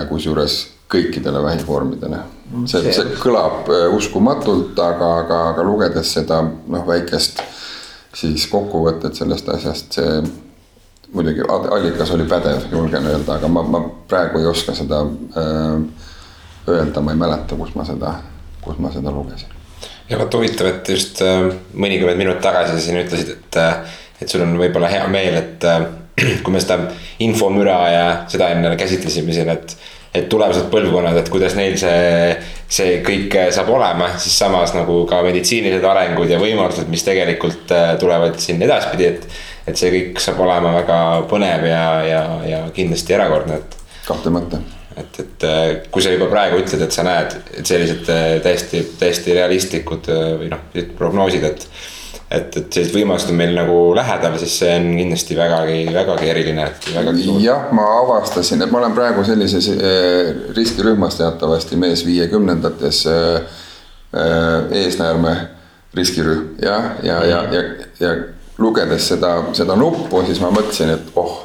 kusjuures kõikidele vähivormidele. see, see kõlab äh, uskumatult, aga, aga, aga lugedes seda noh, väikest siis kokkuvõtet sellest asjast, see muidugi allikas oli pädev, julgen öelda, aga ma, ma praegu ei oska seda äh, öelda, ma ei mäleta, kus ma seda, kus ma seda lugesin ja vot huvitav, et just äh, mõnikümmend minutit tagasi siin ütlesid, et, äh, et sul on võib-olla hea meel, et äh, kui me seda infomüra ja seda enne käsitlesime siin, et. et tulevased põlvkonnad, et kuidas neil see, see kõik saab olema, siis samas nagu ka meditsiinilised arengud ja võimalused, mis tegelikult tulevad siin edaspidi, et. et see kõik saab olema väga põnev ja, ja, ja kindlasti erakordne, et. kahtlemata et, et äh, kui sa juba praegu ütled, et sa näed, et sellised äh, täiesti, täiesti realistlikud äh, või noh, prognoosid, et. et, et sellised võimalused on meil nagu lähedal, siis see on kindlasti vägagi, vägagi eriline, et vägagi suur. jah, ma avastasin, et ma olen praegu sellises riskirühmas teatavasti mees viiekümnendates eesnäärme riskirühm jah, ja, ja, ja, ja, ja lugedes seda, seda nuppu, siis ma mõtlesin, et oh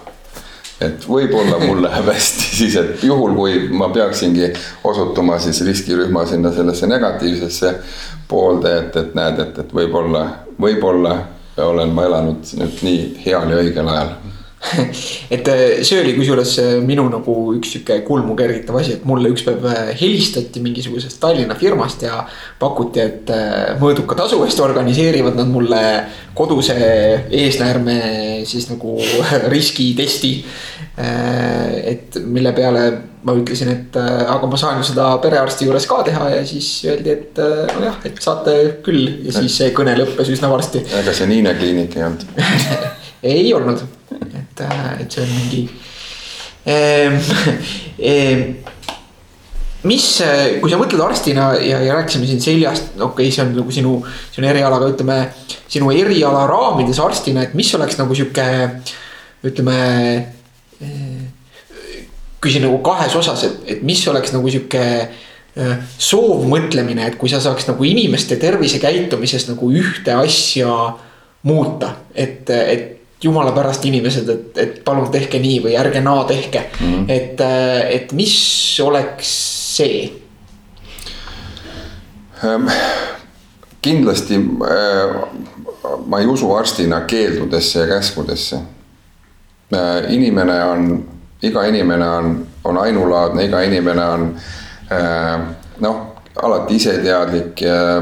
et võib-olla mul läheb hästi, siis et juhul, kui ma peaksingi osutuma siis riskirühma sinna sellesse negatiivsesse poolde, et, et näed, et, et võib-olla, võib-olla olen ma elanud nüüd nii heal ja õigel ajal et äh, see oli kusjuures äh, minu nagu üks sihuke kulmu kergitav asi, et mulle üks päev äh, helistati mingisugusest Tallinna firmast ja pakuti, et mõõduka tasu eest organiseerivad nad mulle koduse eesnäärme siis nagu riskitesti. et mille peale ma ütlesin, et aga ma saan ju seda perearsti juures ka teha ja siis öeldi, et nojah, et saate küll ja siis see kõne lõppes üsna varsti. ega see Niine kliinik ei olnud ei olnud et, äh, et see on mingi ehm,. Ehm, mis, äh, kui sa mõtled arstina ja, ja rääkisime siin seljast, okei okay,, see on nagu sinu, sinu eriala, aga ütleme. sinu eriala raamides arstina, et mis oleks nagu sihuke, ütleme äh, küsin nagu kahes osas, et, et mis oleks nagu sihuke soovmõtlemine, et kui sa saaks nagu inimeste tervisekäitumises nagu ühte asja muuta, et, et jumala pärast inimesed, et, et palun tehke nii või ärge naa tehke mm. -hmm. et, äh, et mis oleks see? Ähm, kindlasti äh, ma ei usu arstina keeldudesse ja käskudesse. Äh, inimene on, iga inimene on, on ainulaadne, iga inimene on noh, alati iseteadlik ja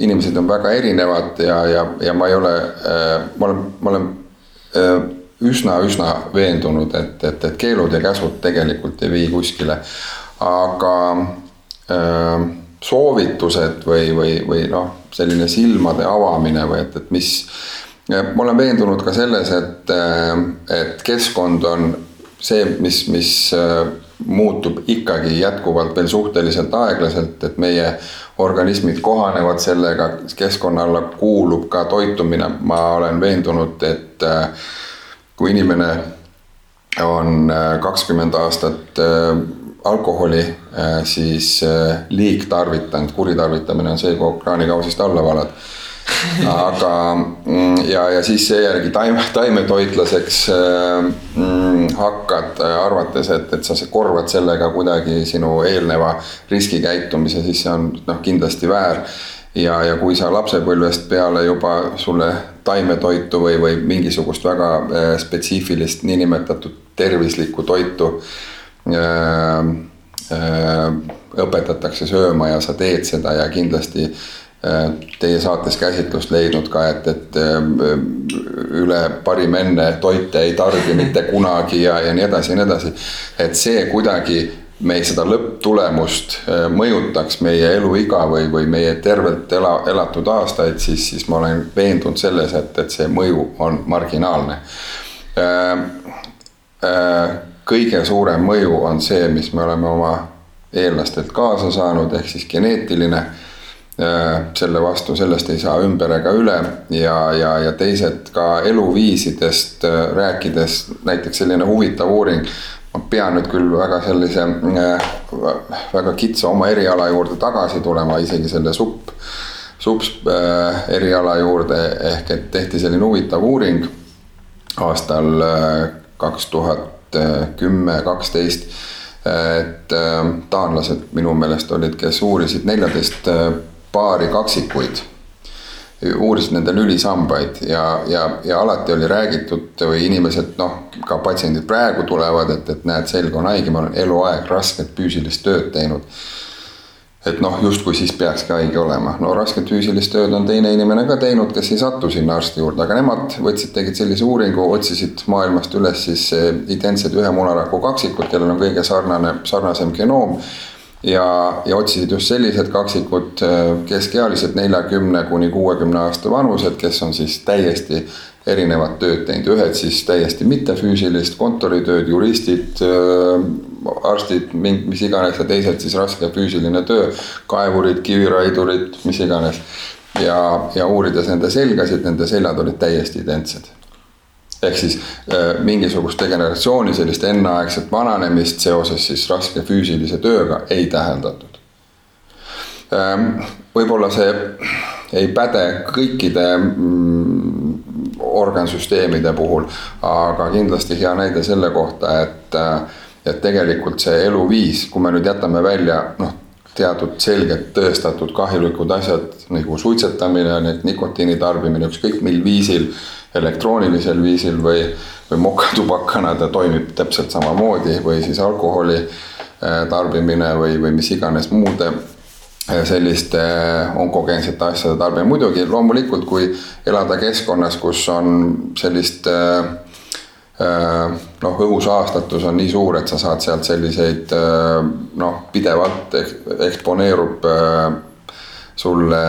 inimesed on väga erinevad ja, ja, ja ma ei ole, äh, ma olen, ma olen äh, üsna, üsna veendunud, et, et, et keelud ja käsud tegelikult ei vii kuskile. aga äh, soovitused või, või, või noh, selline silmade avamine või et, et mis. ma olen veendunud ka selles, et, et keskkond on see, mis, mis muutub ikkagi jätkuvalt veel suhteliselt aeglaselt, et meie organismid kohanevad sellega, keskkonna alla kuulub ka toitumine, ma olen veendunud, et kui inimene on kakskümmend aastat alkoholi, siis liigtarvitanud, kuritarvitamine on see, kui kraanikausist alla valad aga mm, ja, ja siis seejärgi taime, taimetoitlaseks mm, hakkad, arvates, et, et sa korvad sellega kuidagi sinu eelneva riskikäitumise, siis see on noh, kindlasti väär. ja, ja kui sa lapsepõlvest peale juba sulle taimetoitu või, või mingisugust väga äh, spetsiifilist niinimetatud tervislikku toitu äh, äh, õpetatakse sööma ja sa teed seda ja kindlasti Teie saates käsitlust leidnud ka, et, et üle parim enne toite ei tarbi mitte kunagi ja, ja nii edasi ja nii edasi. et see kuidagi meil seda lõpptulemust mõjutaks meie eluiga või, või meie tervelt ela, elatud aastaid, siis, siis ma olen veendunud selles, et, et see mõju on marginaalne. kõige suurem mõju on see, mis me oleme oma eellastelt kaasa saanud, ehk siis geneetiline Äh, selle vastu, sellest ei saa ümber ega üle ja, ja, ja teised ka eluviisidest äh, rääkides, näiteks selline huvitav uuring. ma pean nüüd küll väga sellise äh, väga kitsa oma eriala juurde tagasi tulema, isegi selle supp, sups eriala juurde ehk et tehti selline huvitav uuring aastal kaks tuhat kümme, kaksteist et taanlased minu meelest olid, kes uurisid neljateist paari kaksikuid. uurisid nende lülisambaid ja, ja, ja alati oli räägitud või inimesed noh, ka patsiendid praegu tulevad, et, et näed, selg on haige, ma olen eluaeg rasket füüsilist tööd teinud. Et noh, justkui siis peakski haige olema, no rasket füüsilist tööd on teine inimene ka teinud, kes ei sattu sinna arsti juurde, aga nemad võtsid, tegid sellise uuringu, otsisid maailmast üles siis identsed ühe munaraku kaksikud, kellel on kõige sarnane, sarnasem genoom ja, ja otsisid just sellised kaksikud, äh, keskealised neljakümne kuni kuuekümne aasta vanused, kes on siis täiesti erinevat tööd teinud, ühed siis täiesti mittefüüsilist kontoritööd, juristid, äh, arstid, mis iganes ja teised siis raske füüsiline töö, kaevurid, kiviraidurid, mis iganes. ja, ja uurides nende selgasid, nende seljad olid täiesti identsed ehk siis äh, mingisugust degeneratsiooni, sellist enneaegset vananemist seoses siis raske füüsilise tööga ei täheldatud. Ähm, võib-olla see ei päde kõikide mm, organsüsteemide puhul, aga kindlasti hea näide selle kohta, et, äh, et tegelikult see eluviis, kui me nüüd jätame välja noh, teatud selgelt tõestatud kahjulikud asjad nagu suitsetamine, nikotiini tarbimine, ükskõik mil viisil elektroonilisel viisil või, või mokatubakana ta toimib täpselt samamoodi või siis alkoholi äh, tarbimine või, või mis iganes muude äh, selliste äh, onkogeensete asjade tarbimine. muidugi loomulikult, kui elada keskkonnas, kus on sellist noh, õhusaastatus on nii suur, et sa saad sealt selliseid noh, pidevalt eksponeerub sulle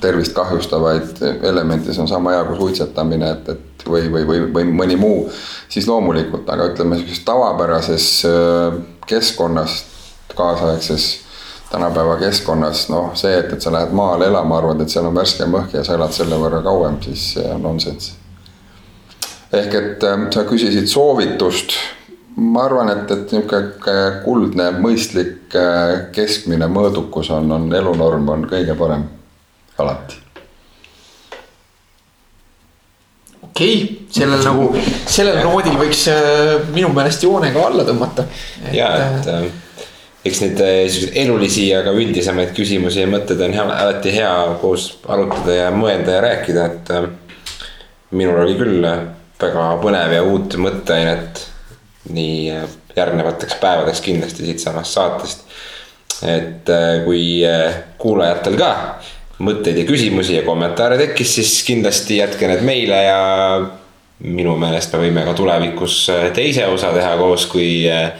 tervist kahjustavaid elemente, see on sama hea kui suitsetamine, et, et või, või, või, või mõni muu. siis loomulikult, aga ütleme sihukeses tavapärases äh, keskkonnas, kaasaegses tänapäeva keskkonnas, noh, see, et, et sa lähed maale elama, arvad, et seal on värskem õhk ja sa elad selle võrra kauem, siis see on nonsenss. ehk et äh, sa küsisid soovitust. ma arvan, et, et niisugune kuldne, mõistlik, äh, keskmine mõõdukus on, on elunorm on kõige parem alati. okei okay., sellel nagu, sellel noodil võiks äh, minu meelest joone ka alla tõmmata. ja, et äh, eks neid äh, siukseid elulisi, aga üldisemaid küsimusi ja mõtteid on hea, alati hea koos arutada ja mõelda ja rääkida, et äh,. minul oli küll väga põnev ja uut mõtteainet nii äh, järgnevateks päevadeks kindlasti siitsamast saatest. et äh, kui kuulajatel ka mõtteid ja küsimusi ja kommentaare tekkis, siis kindlasti jätke need meile ja minu meelest me võime ka tulevikus äh, teise osa teha koos, kui, äh,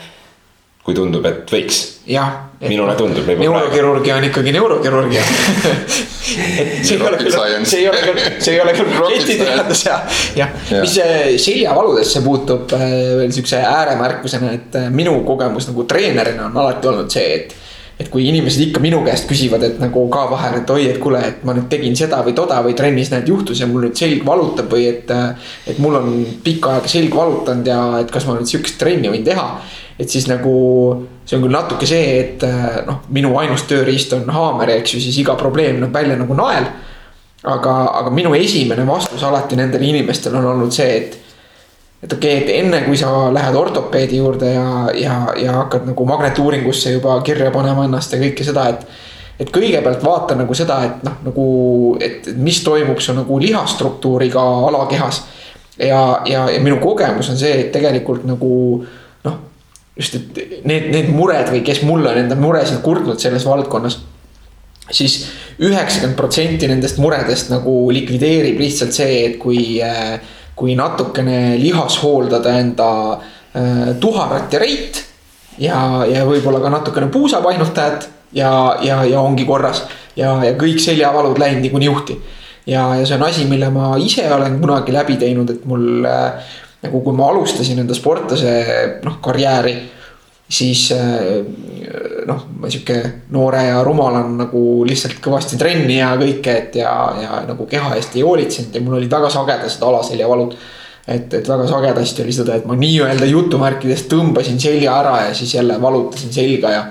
kui tundub, et võiks. jah. minule tundub. neurokirurgia on ikkagi neurokirurgia et see ei ole küll, see ei ole küll, see ei ole küll raketiteadus ja, jah ja. mis äh, seljavaludesse puutub veel sihukese ääremärkusena, et minu kogemus nagu treenerina on alati olnud see, et et kui inimesed ikka minu käest küsivad, et nagu ka vahel, et oi, et kuule, et ma nüüd tegin seda või toda või trennis näed juhtus ja mul nüüd selg valutab või et. et mul on pikka aega selg valutanud ja et kas ma nüüd sihukest trenni võin teha. et siis nagu see on küll natuke see, et noh, minu ainus tööriist on haamer, eks ju, siis iga probleem näeb välja nagu nael. aga, aga minu esimene vastus alati nendele inimestele on olnud see, et et okei okay,, et enne kui sa lähed ortopeedi juurde ja, ja, ja hakkad nagu magnetuuringusse juba kirja panema ennast ja kõike seda, et. et kõigepealt vaata nagu seda, et noh, nagu, et mis toimub su nagu lihastruktuuriga alakehas. ja, ja, ja minu kogemus on see, et tegelikult nagu noh, just, et need, need mured või kes mulle on enda muresid kurtnud selles valdkonnas siis üheksakümmend protsenti nendest muredest nagu likvideerib lihtsalt see, et kui äh, kui natukene lihas hooldada enda äh, tuharat ja reit. ja, ja võib-olla ka natukene puusapainutajat ja, ja, ja ongi korras ja, ja kõik seljavalud läinud niikuinii juhti. ja, ja see on asi, mille ma ise olen kunagi läbi teinud, et mul äh, nagu, kui ma alustasin enda sportlase noh karjääri siis äh, noh, sihuke noore ja rumalan nagu lihtsalt kõvasti trenni ja kõike, et ja, ja nagu keha eest ei hoolitsenud ja mul olid väga sagedased alaseljavalud. et, et väga sagedasti oli seda, et ma nii-öelda jutumärkides tõmbasin selja ära ja siis jälle valutasin selga ja.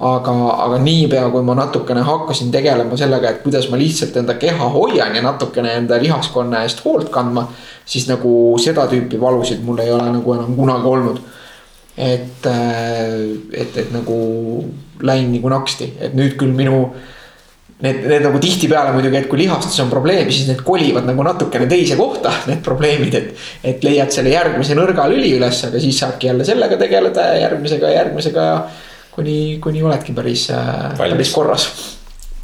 aga, aga niipea, kui ma natukene hakkasin tegelema sellega, et kuidas ma lihtsalt enda keha hoian ja natukene enda lihaskonna eest hoolt kandma. siis nagu seda tüüpi valusid mul ei ole nagu enam kunagi olnud et, äh, et, et nagu läinud nagu naksti, et nüüd küll minu. Need, need nagu tihtipeale muidugi, et kui lihastus on probleem, siis need kolivad nagu natukene teise kohta, need probleemid, et. et leiad selle järgmise nõrga lüli üles, aga siis saabki jälle sellega tegeleda ja järgmisega järgmisega ja. kuni, kuni oledki päris, äh, päris korras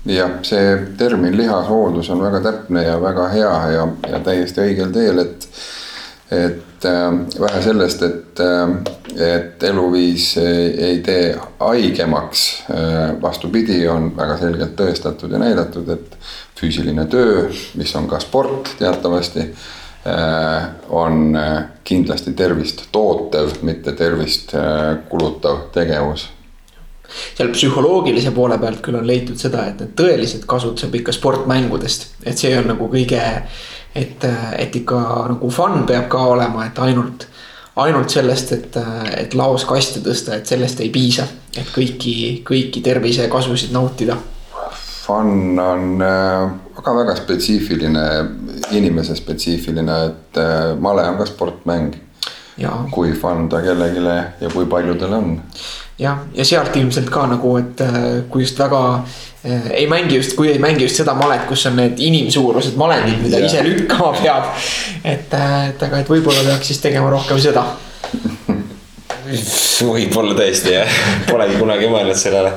jah, see termin lihashooldus on väga täpne ja väga hea ja, ja täiesti õigel teel, et et äh, vähe sellest, et, äh, et eluviis ei, ei tee haigemaks äh,. vastupidi, on väga selgelt tõestatud ja näidatud, et füüsiline töö, mis on ka sport teatavasti on kindlasti tervist tootev, mitte tervist kulutav tegevus seal psühholoogilise poole pealt küll on leitud seda, et need tõelised kasud saab ikka sportmängudest, et see on nagu kõige et, et ikka nagu fun peab ka olema, et ainult, ainult sellest, et, et laos kasti tõsta, et sellest ei piisa. et kõiki, kõiki tervisekasusid nautida. Fun on väga-väga äh, spetsiifiline, inimese spetsiifiline, et äh, male on ka sportmäng. kui fun ta kellelegi ja kui paljudel on jah, ja sealt ilmselt ka nagu, et äh, kui just väga ei mängi just, kui ei mängi just seda malet, kus on need inimsuurused malendid, mida yeah. ise lükkama peab. et, äh, et aga, et võib-olla peaks siis tegema rohkem seda võib-olla tõesti jah, polegi kunagi mõelnud sellele.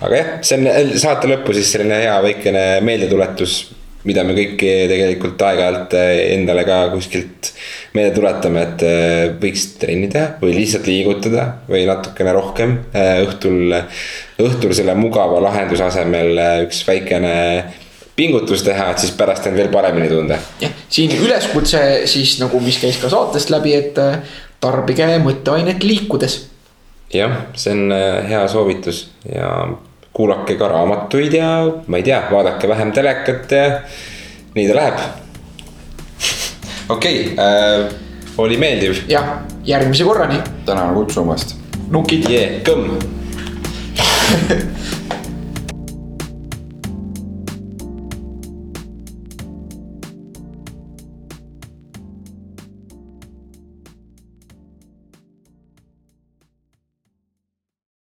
aga jah, see on saate lõppu siis selline hea väikene meeldetuletus mida me kõik tegelikult aeg-ajalt eh, endale ka kuskilt meelde tuletame, et eh, võiks trenni teha või lihtsalt liigutada või natukene rohkem õhtul. Õhtul selle mugava lahenduse asemel üks väikene pingutus teha, et siis pärast end veel paremini tunda. jah, siin üleskutse siis nagu, mis käis ka saatest läbi, et tarbige mõtteainet liikudes. jah, see on hea soovitus ja kuulake ka raamatuid ja ma ei tea, vaadake vähem telekat ja nii ta läheb. okei okay, äh,, oli meeldiv. jah, järgmise korrani. tänan kutsumast. nukid yeah,. kõmm ハハハ。